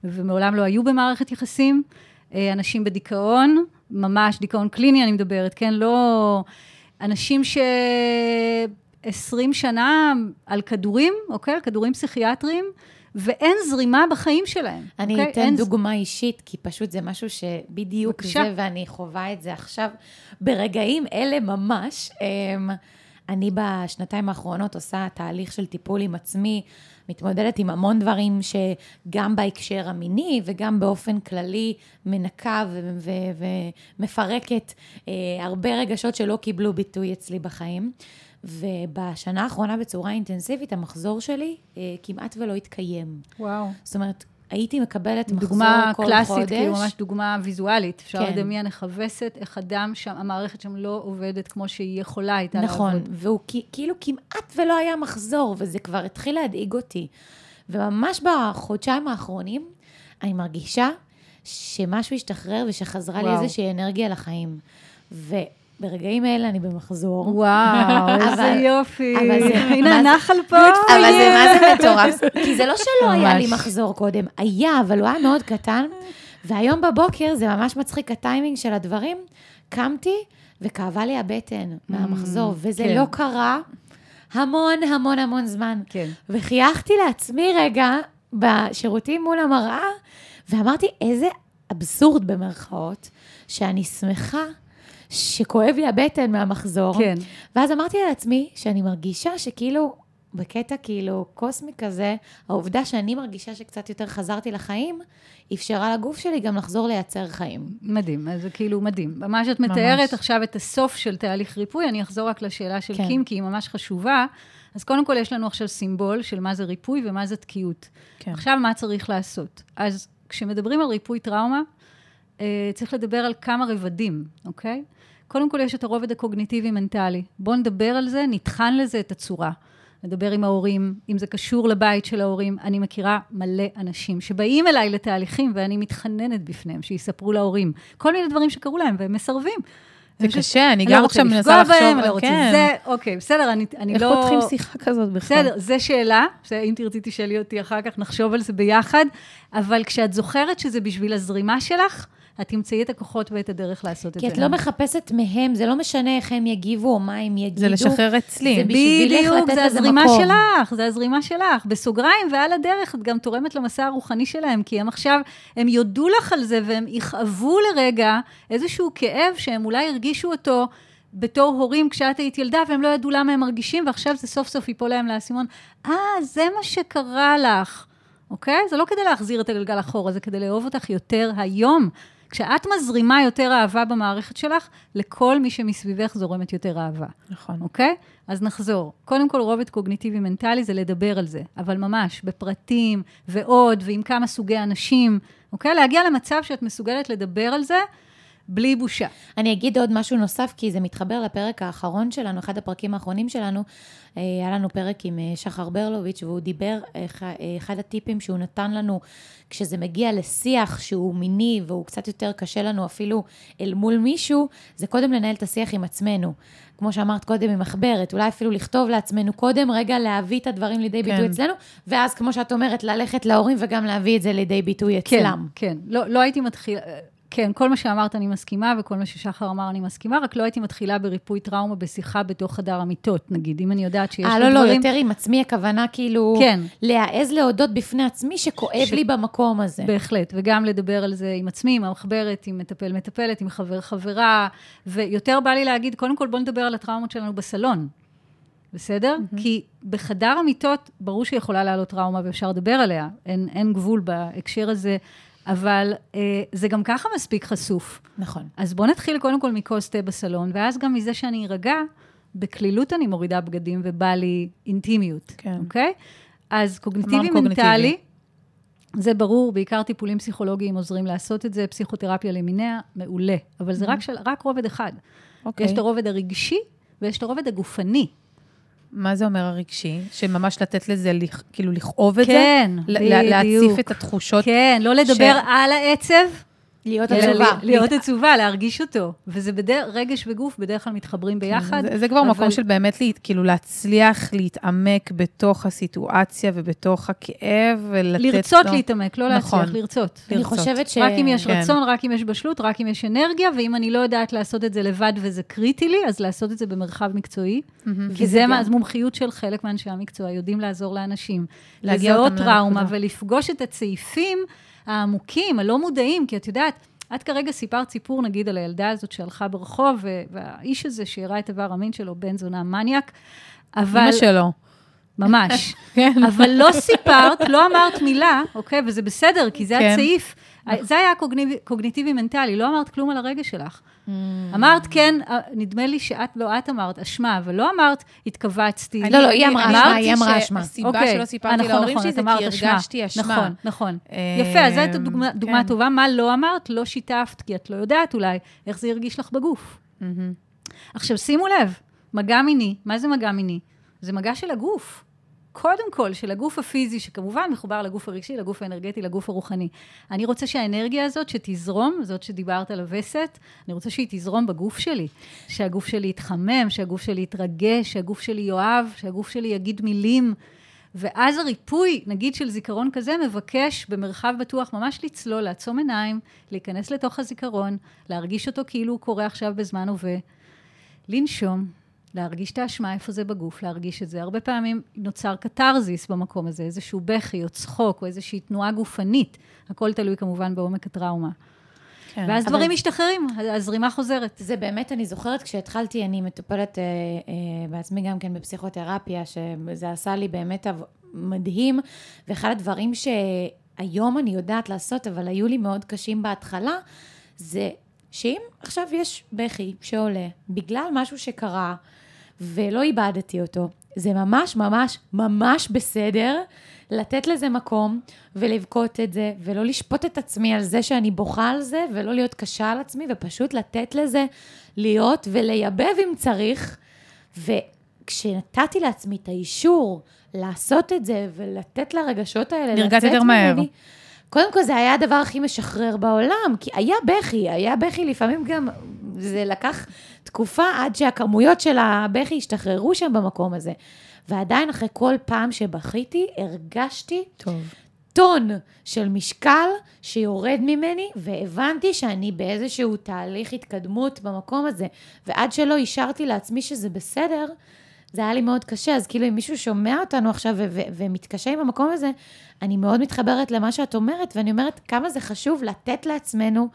ומעולם לא היו במערכת יחסים, אה, אנשים בדיכאון, ממש דיכאון קליני אני מדברת, כן? לא... אנשים ש... 20 שנה על כדורים, אוקיי? על כדורים פסיכיאטריים, ואין זרימה בחיים שלהם. אני אוקיי? אתן אין... דוגמה אישית, כי פשוט זה משהו שבדיוק בבקשה. זה, ואני חווה את זה עכשיו. ברגעים אלה ממש, אמ, אני בשנתיים האחרונות עושה תהליך של טיפול עם עצמי, מתמודדת עם המון דברים שגם בהקשר המיני וגם באופן כללי מנקה ו- ו- ומפרקת אה, הרבה רגשות שלא קיבלו ביטוי אצלי בחיים. ובשנה האחרונה בצורה אינטנסיבית, המחזור שלי אה, כמעט ולא התקיים. וואו. זאת אומרת, הייתי מקבלת מחזור דוגמה כל קלאסית, חודש. כאילו ממש דוגמה ויזואלית. אפשר כן. לדמיין איך הווסת, איך אדם שם, המערכת שם לא עובדת כמו שהיא יכולה הייתה נכון, לעבוד. והוא כ- כאילו כמעט ולא היה מחזור, וזה כבר התחיל להדאיג אותי. וממש בחודשיים האחרונים, אני מרגישה שמשהו השתחרר ושחזרה לי וואו. איזושהי אנרגיה לחיים. וברגעים האלה אני במחזור. וואו, איזה יופי. הנה, הנחל פה. אבל זה מה זה מטורף, כי זה לא שלא היה לי. מחזור קודם, היה, אבל הוא היה מאוד קטן, והיום בבוקר זה ממש מצחיק הטיימינג של הדברים. קמתי וכאבה לי הבטן מהמחזור, וזה כן. לא קרה המון המון המון זמן. כן. וחייכתי לעצמי רגע בשירותים מול המראה, ואמרתי, איזה אבסורד במרכאות, שאני שמחה שכואב לי הבטן מהמחזור. כן. ואז אמרתי לעצמי שאני מרגישה שכאילו, בקטע כאילו קוסמי כזה, העובדה שאני מרגישה שקצת יותר חזרתי לחיים, אפשרה לגוף שלי גם לחזור לייצר חיים. מדהים, אז זה כאילו מדהים. ממש את ממש. מתארת עכשיו את הסוף של תהליך ריפוי, אני אחזור רק לשאלה של כן. קים, כי היא ממש חשובה. אז קודם כל יש לנו עכשיו סימבול של מה זה ריפוי ומה זה תקיעות. כן. עכשיו, מה צריך לעשות? אז כשמדברים על ריפוי טראומה, אה, צריך לדבר על כמה רבדים, אוקיי? קודם כל יש את הרובד הקוגניטיבי-מנטלי. בואו נדבר על זה, נטחן לזה את הצורה. לדבר עם ההורים, אם זה קשור לבית של ההורים. אני מכירה מלא אנשים שבאים אליי לתהליכים ואני מתחננת בפניהם, שיספרו להורים כל מיני דברים שקרו להם והם מסרבים. זה אני קשה, אני אני גם לא עכשיו רוצה מנסה לפגוע לחשוב, בהם, אני לא רוצה כן. זה, אוקיי, בסדר, אני, אני איך לא... פותחים שיחה כזאת בכלל? בסדר, זו שאלה, שאם תרצי תשאלי אותי אחר כך, נחשוב על זה ביחד, אבל כשאת זוכרת שזה בשביל הזרימה שלך, את תמצאי את הכוחות ואת הדרך לעשות את כי זה. את לא מחפשת מהם, זה לא משנה איך הם יגיבו או מה הם יגידו. זה לשחרר אצלי. זה בשבילך בדיוק, לתת זה לזה הזרימה מקום. שלך, זה הזרימה שלך. בסוגריים ועל הדרך, את גם תורמת למסע הרוחני שלהם, כי הם עכשיו, הם יודו לך על זה והם יכאבו לרגע איזשהו כאב שהם אולי הרגישו אותו בתור הורים כשאת היית ילדה, והם לא ידעו למה הם מרגישים, ועכשיו זה סוף סוף ייפול להם לאסימון. אה, זה מה שקרה לך, אוקיי? זה לא כדי להחזיר את הגלגל אחורה, זה כדי לאהוב אותך יותר היום. כשאת מזרימה יותר אהבה במערכת שלך, לכל מי שמסביבך זורמת יותר אהבה. נכון. אוקיי? אז נחזור. קודם כל, רובד קוגניטיבי-מנטלי זה לדבר על זה, אבל ממש, בפרטים ועוד, ועם כמה סוגי אנשים, אוקיי? להגיע למצב שאת מסוגלת לדבר על זה בלי בושה. אני אגיד עוד משהו נוסף, כי זה מתחבר לפרק האחרון שלנו, אחד הפרקים האחרונים שלנו. אה, היה לנו פרק עם אה, שחר ברלוביץ', והוא דיבר, אה, אחד- הטיפים שהוא נתן לנו, כשזה מגיע לשיח שהוא מיני, והוא קצת יותר קשה לנו אפילו אל מול מישהו, זה קודם לנהל את השיח עם עצמנו. כמו שאמרת קודם, עם מחברת, אולי אפילו לכתוב לעצמנו קודם, רגע להביא את הדברים לידי ביטוי כן. אצלנו, ואז, כמו שאת אומרת, ללכת להורים וגם להביא את זה לידי ביטוי כן, אצלם. כן. לא, לא הייתי מתחילה... כן, כל מה שאמרת אני מסכימה, וכל מה ששחר אמר אני מסכימה, רק לא הייתי מתחילה בריפוי טראומה בשיחה בתוך חדר המיטות, נגיד, אם אני יודעת שיש אה, לי לא, לא, דברים... יותר עם עצמי, הכוונה כאילו... כן. להעז להודות בפני עצמי שכואב ש- לי במקום הזה. בהחלט, וגם לדבר על זה עם עצמי, עם המחברת, עם מטפל מטפלת, עם חבר חברה, ויותר בא לי להגיד, קודם כל בוא נדבר על הטראומות שלנו בסלון, בסדר? Mm-hmm. כי בחדר המיטות, ברור שיכולה לעלות טראומה ואפשר לדבר עליה, אין, אין גבול בהקשר הזה, אבל אה, זה גם ככה מספיק חשוף. נכון. אז בואו נתחיל קודם כל מכוס תה בסלון, ואז גם מזה שאני ארגע, בקלילות אני מורידה בגדים ובא לי אינטימיות, כן. אוקיי? אז קוגניטיבי אמרנו קוגניטיבי. מנטלי, זה ברור, בעיקר טיפולים פסיכולוגיים עוזרים לעשות את זה, פסיכותרפיה למיניה, מעולה. אבל זה רק, של, רק רובד אחד. אוקיי. יש את הרובד הרגשי ויש את הרובד הגופני. מה זה אומר הרגשי? שממש לתת לזה, כאילו, לכאוב את זה? כן, ל- ל- בדיוק. להציף את התחושות? כן, לא לדבר על העצב, להיות עצובה. להיות עצובה, להרגיש אותו. וזה בדרך, רגש וגוף בדרך כלל מתחברים ביחד. זה, זה כבר אבל- מקום של באמת, לה, כאילו, להצליח להתעמק בתוך הסיטואציה ובתוך הכאב, ולתת לרצות לו... להתעמק, לא נכון. להצליח, לרצות. אני לרצות. חושבת ש... רק אם יש כן. רצון, רק אם יש בשלות, רק אם יש אנרגיה, ואם אני לא יודעת לעשות את זה לבד וזה קריטי לי, אז לעשות את זה במרחב מקצועי. כי זה מה- אז מומחיות של חלק מאנשי המקצוע, יודעים לעזור לאנשים. להגיע לזהות טראומה. ולפגוש את הצעיפים העמוקים, הלא מודעים, כי את יודעת, את כרגע סיפרת סיפור, נגיד, על הילדה הזאת שהלכה ברחוב, והאיש הזה שהראה את איבר המין שלו, בן זונה מניאק, אבל... אמא שלו. ממש. כן. אבל לא סיפרת, לא אמרת מילה, אוקיי? וזה בסדר, כי זה כן. הסעיף. זה היה קוגניטיבי-מנטלי, לא אמרת כלום על הרגש שלך. אמרת, כן, אה, נדמה לי שאת, לא את אמרת, אשמה, אבל לא אמרת, התכווצתי. לא, לא, היא אמרה אשמה, היא אמרה אשמה. אוקיי. שלא אה, סיפרתי נכון, להורים נכון, שלי זה כי. הרגשתי אשמה. נכון, נכון. אה, יפה, אז זו הייתה דוגמה, כן. טובה. מה לא אמרת? לא שיתפת, כי את לא יודעת אולי איך זה הרגיש לך בגוף. עכשיו, שימו לב, מגע מיני, מה זה מגע מיני? זה מגע של הגוף. קודם כל, של הגוף הפיזי, שכמובן מחובר לגוף הרגשי, לגוף האנרגטי, לגוף הרוחני. אני רוצה שהאנרגיה הזאת שתזרום, זאת שדיברת על הווסת, אני רוצה שהיא תזרום בגוף שלי. שהגוף שלי יתחמם, שהגוף שלי יתרגש, שהגוף שלי יאהב, שהגוף שלי יגיד מילים. ואז הריפוי, נגיד של זיכרון כזה, מבקש במרחב בטוח ממש לצלול, לעצום עיניים, להיכנס לתוך הזיכרון, להרגיש אותו כאילו הוא קורה עכשיו בזמן הווה, לנשום, להרגיש את האשמה איפה זה בגוף, להרגיש את זה. הרבה פעמים נוצר קתרזיס במקום הזה, איזשהו בכי או צחוק או איזושהי תנועה גופנית. הכל תלוי כמובן בעומק הטראומה. כן. ואז אבל- דברים משתחררים, הזרימה חוזרת. זה באמת, אני זוכרת כשהתחלתי, אני מטופלת אה, אה, בעצמי גם כן בפסיכותרפיה, שזה עשה לי באמת מדהים, ואחד הדברים שהיום אני יודעת לעשות, אבל היו לי מאוד קשים בהתחלה, זה שאם עכשיו יש בכי שעולה בגלל משהו שקרה, ולא איבדתי אותו, זה ממש ממש ממש בסדר לתת לזה מקום ולבכות את זה, ולא לשפוט את עצמי על זה שאני בוכה על זה, ולא להיות קשה על עצמי, ופשוט לתת לזה להיות ולייבב אם צריך. כשנתתי לעצמי את האישור לעשות את זה ולתת לרגשות האלה נרגעת לצאת יותר מהר. קודם כל זה היה הדבר הכי משחרר בעולם, כי היה בכי, היה בכי, לפעמים גם, זה לקח תקופה עד שהכמויות של הבכי השתחררו שם במקום הזה. ועדיין אחרי כל פעם שבכיתי, הרגשתי טוב. טון של משקל שיורד ממני, והבנתי שאני באיזשהו תהליך התקדמות במקום הזה. ועד שלא אישרתי לעצמי שזה בסדר, זה היה לי מאוד קשה. אז כאילו, אם מישהו שומע אותנו עכשיו ו- ו- ומתקשה עם המקום הזה, אני מאוד מתחברת למה שאת אומרת, ואני אומרת כמה זה חשוב לתת לעצמנו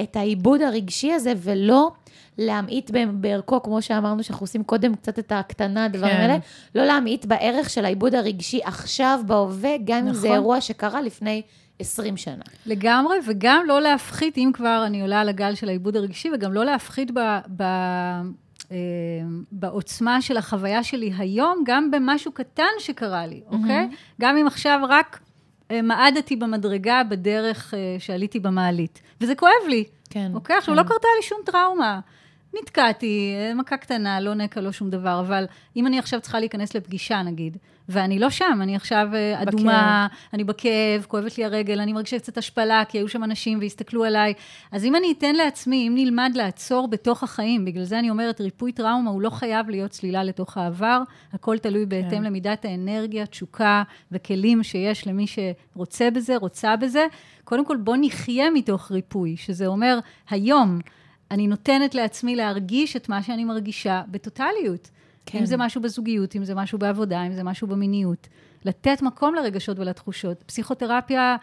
את העיבוד הרגשי הזה, ולא להמעיט בערכו, כמו שאמרנו, שאנחנו עושים קודם קצת את הקטנה, הדברים כן. האלה, לא להמעיט בערך של העיבוד הרגשי עכשיו, בהווה, גם אם זה נכון. אירוע שקרה לפני 20 שנה. לגמרי, וגם לא להפחית, אם כבר אני עולה על הגל של העיבוד הרגשי, וגם לא להפחית ב, ב, בעוצמה של החוויה שלי היום, גם במשהו קטן שקרה לי, אוקיי? גם אם עכשיו רק אה, מעדתי במדרגה בדרך אה, שעליתי במעלית. וזה כואב לי, כן. אוקיי? עכשיו, לא קרתה לי שום טראומה. נתקעתי, אה, מכה קטנה, לא נקע, לא שום דבר, אבל אם אני עכשיו צריכה להיכנס לפגישה, נגיד, ואני לא שם, אני עכשיו אה, אדומה, אני בכאב, כואבת לי הרגל, אני מרגישה קצת השפלה, כי היו שם אנשים והסתכלו עליי. אז אם אני אתן לעצמי, אם נלמד לעצור בתוך החיים, בגלל זה אני אומרת, ריפוי טראומה הוא לא חייב להיות צלילה לתוך העבר, הכל תלוי בהתאם כן. למידת האנרגיה, תשוקה וכלים שיש למי שרוצה בזה, רוצה בזה. קודם כל, בוא נחיה מתוך ריפוי, שזה אומר, היום, אני נותנת לעצמי להרגיש את מה שאני מרגישה בטוטליות. כן. אם זה משהו בזוגיות, אם זה משהו בעבודה, אם זה משהו במיניות. לתת מקום לרגשות ולתחושות. פסיכותרפיה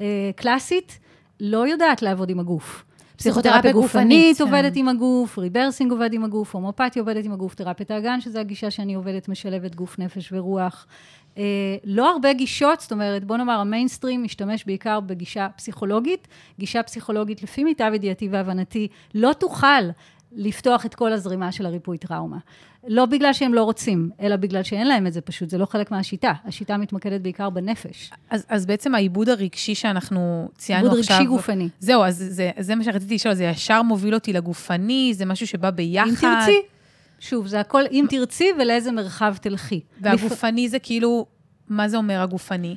אה, קלאסית לא יודעת לעבוד עם הגוף. פסיכותרפיה גופנית, כן. עובדת עם הגוף, rebirthing עובד עם הגוף, הומאופתיה עובדת עם הגוף, תרפיית האגן, שזו הגישה שאני עובדת, משלבת גוף, נפש ורוח. אה, לא הרבה גישות, זאת אומרת, בוא נאמר, המיינסטרים משתמש בעיקר בגישה פסיכולוגית. גישה פסיכולוגית, לפי מיטב ידיעתי והבנתי, לא תוכל לפתוח את כל הזרימה של הריפוי טראומה. לא בגלל שהם לא רוצים, אלא בגלל שאין להם את זה פשוט, זה לא חלק מהשיטה. השיטה מתמקדת בעיקר בנפש. אז, אז בעצם העיבוד הרגשי שאנחנו ציינו עיבוד עכשיו... רגשי גופני. זהו, אז זה, זה מה שרציתי לשאול, זה ישר מוביל אותי לגופני, זה משהו שבא ביחד. אם תרצי, שוב, זה הכל אם תרצי ולאיזה מרחב תלכי. והגופני זה כאילו, מה זה אומר הגופני?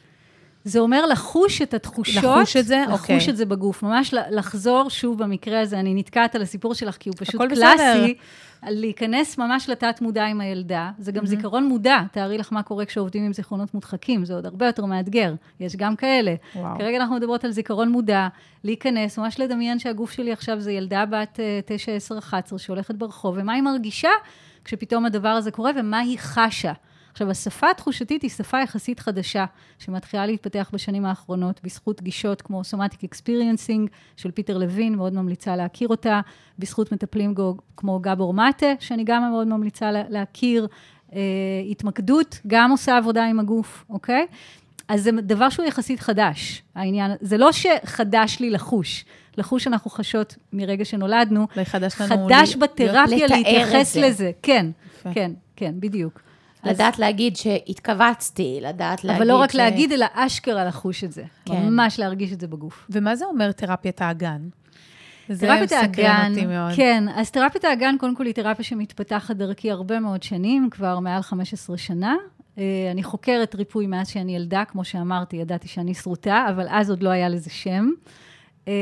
זה אומר לחוש את התחושות. לחוש את זה? לחוש אוקיי. את זה בגוף. ממש לחזור, שוב, במקרה הזה, אני נתקעת על הסיפור שלך, כי הוא פשוט קלאסי. להיכנס ממש לתת מודע עם הילדה. זה גם זיכרון מודע. תארי לך מה קורה כשעובדים עם זיכרונות מודחקים, זה עוד הרבה יותר מאתגר. יש גם כאלה. וואו. כרגע אנחנו מדברות על זיכרון מודע, להיכנס, ממש לדמיין שהגוף שלי עכשיו זה ילדה בת אה, 9, 10, 11 שהולכת ברחוב, ומה היא מרגישה כשפתאום הדבר הזה קורה, ומה היא חשה. עכשיו, השפה התחושתית היא שפה יחסית חדשה, שמתחילה להתפתח בשנים האחרונות, בזכות גישות כמו Somatic Experiencing של פיטר לוין, מאוד ממליצה להכיר אותה, בזכות מטפלים גו- כמו גבור מטה, שאני גם מאוד ממליצה לה- להכיר, אה, התמקדות, גם עושה עבודה עם הגוף, אוקיי? אז זה דבר שהוא יחסית חדש, העניין, זה לא שחדש לי לחוש, לחוש אנחנו חשות מרגע שנולדנו, חדש לנו... חדש לי- בתרפיה להתייחס זה. לזה, כן, יפה. כן, כן, בדיוק. לדעת להגיד שהתכווצתי, לדעת להגיד אבל לא רק ש... להגיד, אלא אשכרה לחוש את זה. כן. ממש להרגיש את זה בגוף. ומה זה אומר תרפיית האגן? זה מסקרן אותי מאוד. כן, אז תרפיית האגן, קודם כל היא תרפיה שמתפתחת דרכי הרבה מאוד שנים, כבר מעל 15 שנה. אה, אני חוקרת ריפוי מאז שאני ילדה, כמו שאמרתי, ידעתי שאני שרוטה, אבל אז עוד לא היה לזה שם. אה,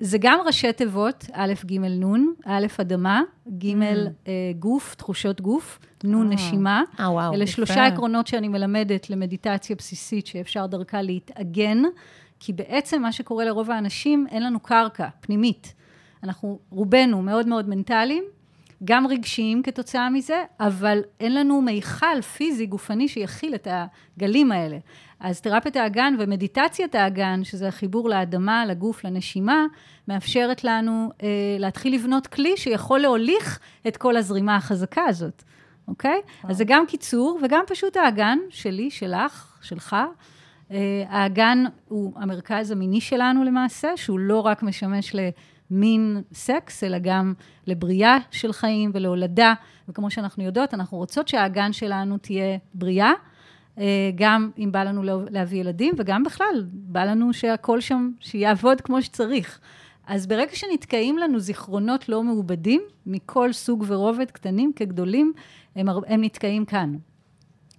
זה גם ראשי תיבות, א', ג', נ', א', אדמה, ג', אה, גוף, תחושות גוף, נ', אה. נשימה. אה, וואו. אלה. שלושה עקרונות שאני מלמדת למדיטציה בסיסית שאפשר דרכה להתאגן, כי בעצם מה שקורה לרוב האנשים, אין לנו קרקע פנימית. אנחנו רובנו מאוד מאוד מנטליים, גם רגשיים כתוצאה מזה, אבל אין לנו מיכל פיזי, גופני, שיכיל את הגלים האלה. אז תרפיית האגן ומדיטציית האגן, שזה החיבור לאדמה, לגוף, לנשימה, מאפשרת לנו אה, להתחיל לבנות כלי שיכול להוליך את כל הזרימה החזקה הזאת, אוקיי? אז זה גם קיצור וגם פשוט האגן שלי, שלך, שלך. אה, האגן הוא המרכז המיני שלנו למעשה, שהוא לא רק משמש למין סקס, אלא גם לבריאה של חיים ולהולדה. וכמו שאנחנו יודעות, אנחנו רוצות שהאגן שלנו תהיה בריאה, אה, גם אם בא לנו לה- להביא ילדים, וגם בכלל, בא לנו שהכל שם, שיעבוד כמו שצריך. אז ברגע שנתקעים לנו זיכרונות לא מעובדים, מכל סוג ורובד, קטנים כגדולים, הם, הם נתקעים כאן.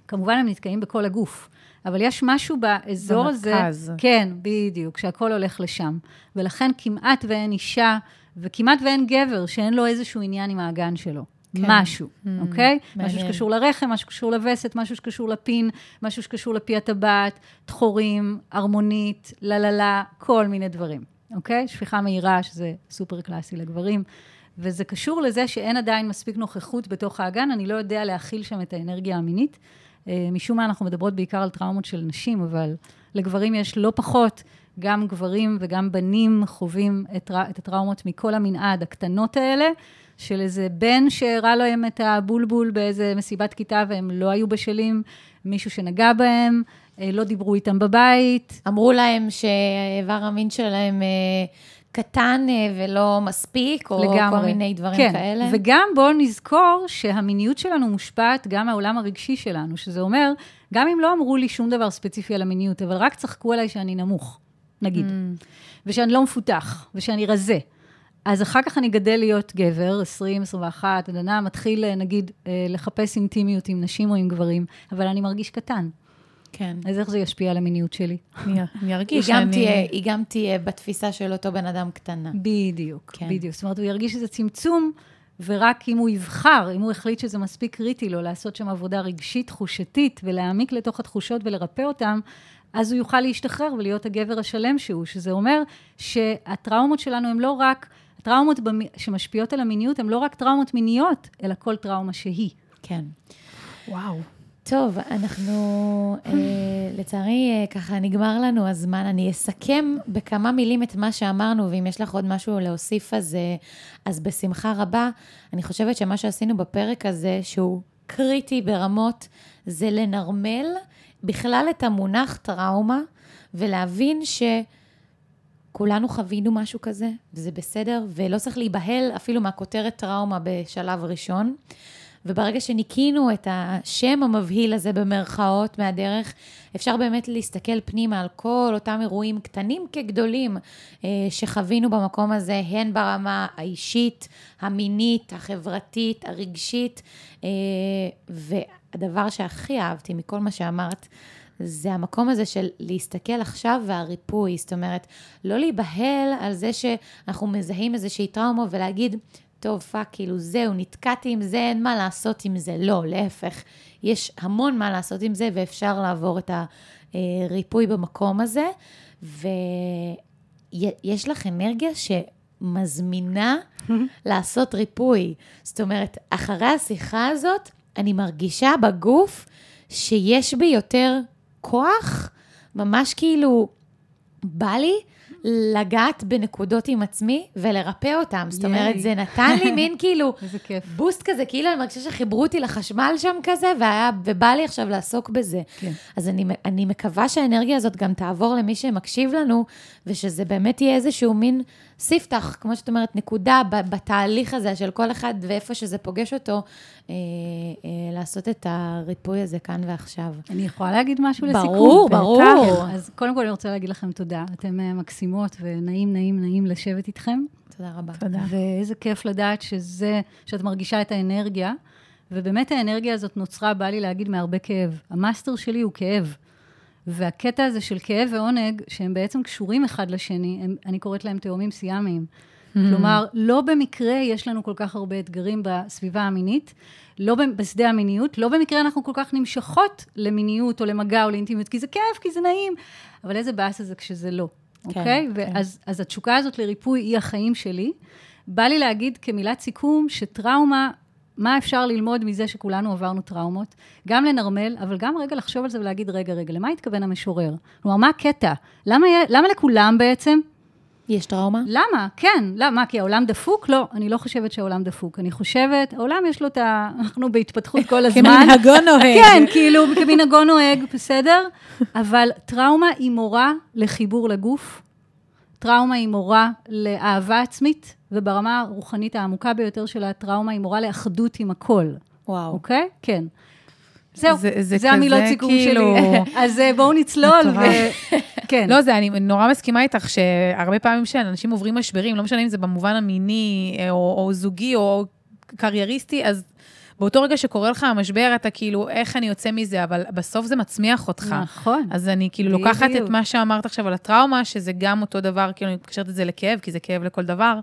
כמובן, הם נתקעים בכל הגוף. אבל יש משהו באזור הזה... במרכז. כן, בדיוק, שהכל הולך לשם. ולכן כמעט ואין אישה, וכמעט ואין גבר שאין לו איזשהו עניין עם האגן שלו. כן. משהו, Mm, אוקיי? משהו מעניין. שקשור לרחם, משהו שקשור לווסת, משהו שקשור לפין, משהו שקשור לפי הטבעת, דחורים, ארמונית, לה לה לה, כל מיני דברים, אוקיי? שפיכה מהירה, שזה סופר קלאסי לגברים. וזה קשור לזה שאין עדיין מספיק נוכחות בתוך האגן, אני לא יודע להכיל שם את האנרגיה המינית. אה, משום מה אנחנו מדברות בעיקר על טראומות של נשים, אבל לגברים יש לא פחות, גם גברים וגם בנים חווים את, את הטראומות מכל המנעד הקטנות האלה, של איזה בן שהראה להם את הבולבול באיזה מסיבת כיתה והם לא היו בשלים, מישהו שנגע בהם, לא דיברו איתם בבית. אמרו להם שאיבר המין שלהם אה, קטן אה, ולא מספיק, או לגמרי. כל מיני דברים כן. כאלה. וגם בואו נזכור שהמיניות שלנו מושפעת גם מהעולם הרגשי שלנו, שזה אומר, גם אם לא אמרו לי שום דבר ספציפי על המיניות, אבל רק צחקו עליי שאני נמוך, נגיד, Mm. ושאני לא מפותח, ושאני רזה. אז אחר כך אני גדל להיות גבר, 20, 21, עדנה, מתחיל, אה, נגיד, אה, לחפש אינטימיות עם נשים או עם גברים, אבל אני מרגיש קטן. כן. אז איך זה ישפיע על המיניות שלי? אני- ארגיש שאני... היא גם תהיה בתפיסה של אותו בן אדם קטנה. בדיוק, כן. בדיוק. זאת אומרת, הוא ירגיש שזה צמצום, ורק אם הוא יבחר, אם הוא החליט שזה מספיק קריטי לו לעשות שם עבודה רגשית, תחושתית, ולהעמיק לתוך התחושות ולרפא אותם, אז הוא יוכל להשתחרר ולהיות הגבר השלם שהוא, שזה אומר שהטראומות שלנו הן לא רק, הטראומות במ- שמשפיעות על המיניות הן לא רק טראומות מיניות, אלא כל טראומה שהיא. כן. וואו. טוב, אנחנו, אה, לצערי, אה, ככה נגמר לנו הזמן. אני אסכם בכמה מילים את מה שאמרנו, ואם יש לך עוד משהו להוסיף, אז, אה, אז בשמחה רבה. אני חושבת שמה שעשינו בפרק הזה, שהוא קריטי ברמות, זה לנרמל בכלל את המונח טראומה, ולהבין ש... כולנו חווינו משהו כזה, וזה בסדר, ולא צריך להיבהל אפילו מהכותרת טראומה בשלב ראשון. וברגע שניקינו את השם המבהיל הזה במרכאות מהדרך, אפשר באמת להסתכל פנימה על כל אותם אירועים קטנים כגדולים אה, שחווינו במקום הזה, הן ברמה האישית, המינית, החברתית, הרגשית. אה, והדבר שהכי אהבתי מכל מה שאמרת, זה המקום הזה של להסתכל עכשיו והריפוי, זאת אומרת, לא להיבהל על זה שאנחנו מזהים איזושהי טראומה ולהגיד, טוב, fuck, כאילו זהו, נתקעתי עם זה, אין מה לעשות עם זה. לא, להפך, יש המון מה לעשות עם זה, ואפשר לעבור את הריפוי במקום הזה. ויש לך אנרגיה שמזמינה לעשות ריפוי. זאת אומרת, אחרי השיחה הזאת, אני מרגישה בגוף שיש בי יותר כוח, ממש כאילו, בא לי לגעת בנקודות עם עצמי ולרפא אותם. זאת אומרת. זה נתן לי מין כאילו איזה כיף. בוסט כזה, כאילו אני מרגישה שחיברו אותי לחשמל שם כזה, והיה, ובא לי עכשיו לעסוק בזה. כן. אז אני, אני מקווה שהאנרגיה הזאת גם תעבור למי שמקשיב לנו, ושזה באמת יהיה איזשהו מין ספתח, כמו שאת אומרת, נקודה ב- בתהליך הזה של כל אחד ואיפה שזה פוגש אותו, אה, אה, לעשות את הריפוי הזה כאן ועכשיו. אני יכולה להגיד משהו לסיכום? ברור, ברור. אז קודם כל אני רוצה להגיד לכם תודה. אתם אה, מקסימות ונעים, נעים, נעים לשבת איתכם. תודה רבה. תודה. ואיזה כיף לדעת שזה, שאת מרגישה את האנרגיה. ובאמת האנרגיה הזאת נוצרה, בא לי להגיד, מהרבה כאב. המאסטר שלי הוא כאב. והקטע הזה של כאב ועונג, שהם בעצם קשורים אחד לשני, הם, אני קוראת להם תאומים סיאמיים. כלומר, לא במקרה יש לנו כל כך הרבה אתגרים בסביבה המינית, לא בשדה המיניות, לא במקרה אנחנו כל כך נמשכות למיניות או למגע או לאינטימיות, כי זה כיף, כי זה נעים, אבל איזה באסה זה כשזה לא, כן, אוקיי? כן. ואז אז התשוקה הזאת לריפוי היא החיים שלי. בא לי להגיד כמילת סיכום, שטראומה, מה אפשר ללמוד מזה שכולנו עברנו טראומות? גם לנרמל, אבל גם רגע לחשוב על זה ולהגיד, רגע, רגע, למה התכוון המשורר? כלומר, מה הקטע? למה, למה לכולם בעצם? יש טראומה? למה? כן. למה? כי העולם דפוק? לא, אני לא חושבת שהעולם דפוק. אני חושבת, העולם יש לו את ה... אנחנו בהתפתחות כל הזמן. כמנהגו נוהג. כן, כאילו, כמנהגו נוהג, בסדר? אבל טראומה היא מורה לחיבור לגוף, טראומה היא מורה לאהבה עצמית, וברמה הרוחנית העמוקה ביותר של הטראומה היא מורה לאחדות עם הכל, וואו. אוקיי? כן. זהו, זה- זה זה המילות סיכום כאילו- שלי. אז אה, בואו נצלול, ו... כן. לא, זה, אני נורא מסכימה איתך שהרבה פעמים שאנשים עוברים משברים, לא משנה אם זה במובן המיני, אה, או, או זוגי, או קרייריסטי, אז באותו רגע שקורה לך המשבר, אתה כאילו, איך אני יוצא מזה, אבל בסוף זה מצמיח אותך. נכון. אז אני כאילו לוקחת בדיוק. את מה שאמרת עכשיו על הטראומה, שזה גם אותו דבר, כאילו, אני מקשרת את זה לכאב, כי זה כאב לכל דבר,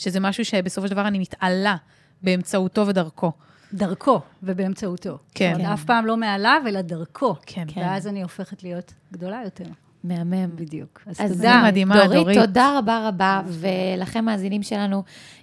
שזה משהו שבסופו של דבר אני מתעלה באמצעותו ודרכו. דרכו ובאמצעותו. כן. זאת אומרת, אף פעם לא מעליו, אלא דרכו. כן. כן. ואז אני הופכת להיות גדולה יותר. מהמם. בדיוק. אז אז תודה. מדהימה, דורית, דורית. תודה רבה רבה, ולכם מאזינים שלנו,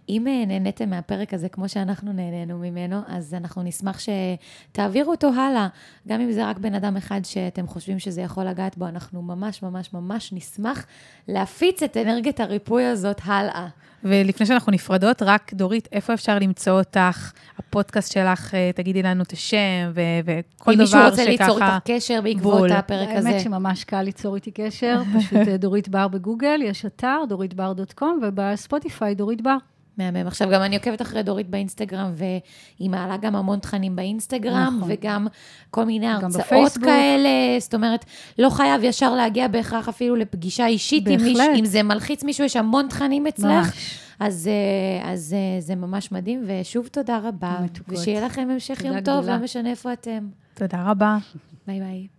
אם אה, נהניתם מהפרק הזה כמו שאנחנו נהנינו ממנו, אז אנחנו נשמח שתעבירו אותו הלאה. גם אם זה רק בן אדם אחד שאתם חושבים שזה יכול לגעת בו, אנחנו ממש ממש ממש נשמח להפיץ את אנרגיית הריפוי הזאת הלאה. ולפני שאנחנו נפרדות, רק דורית, איפה אפשר למצוא אותך? הפודקאסט שלך, אה, תגידי לנו את השם, ו- וכל אם דבר מישהו שככה... רוצה ליצור איתך קשר בעקבות בול. הפרק הזה. האמת שממש קל ליצור איתי קשר, פשוט אה, דורית בר בגוגל, יש אתר, דוריתבר.קום, ובספוטיפיי, דורית בר. מהמם. עכשיו, גם אני עוקבת אחרי דורית באינסטגרם, והיא מעלה גם המון תכנים באינסטגרם, נכון. וגם כל מיני הרצאות. כאלה. זאת אומרת, לא חייב ישר להגיע בהכרח אפילו לפגישה אישית עם מישהו. בהחלט. אם זה מלחיץ מישהו, יש המון תכנים אצלך. ממש. אז, אה, אז אה, זה ממש מדהים, ושוב תודה רבה. מתוקות. ושיהיה לכם המשך יום טוב, גדולה. לא משנה איפה אתם. תודה רבה. ביי ביי.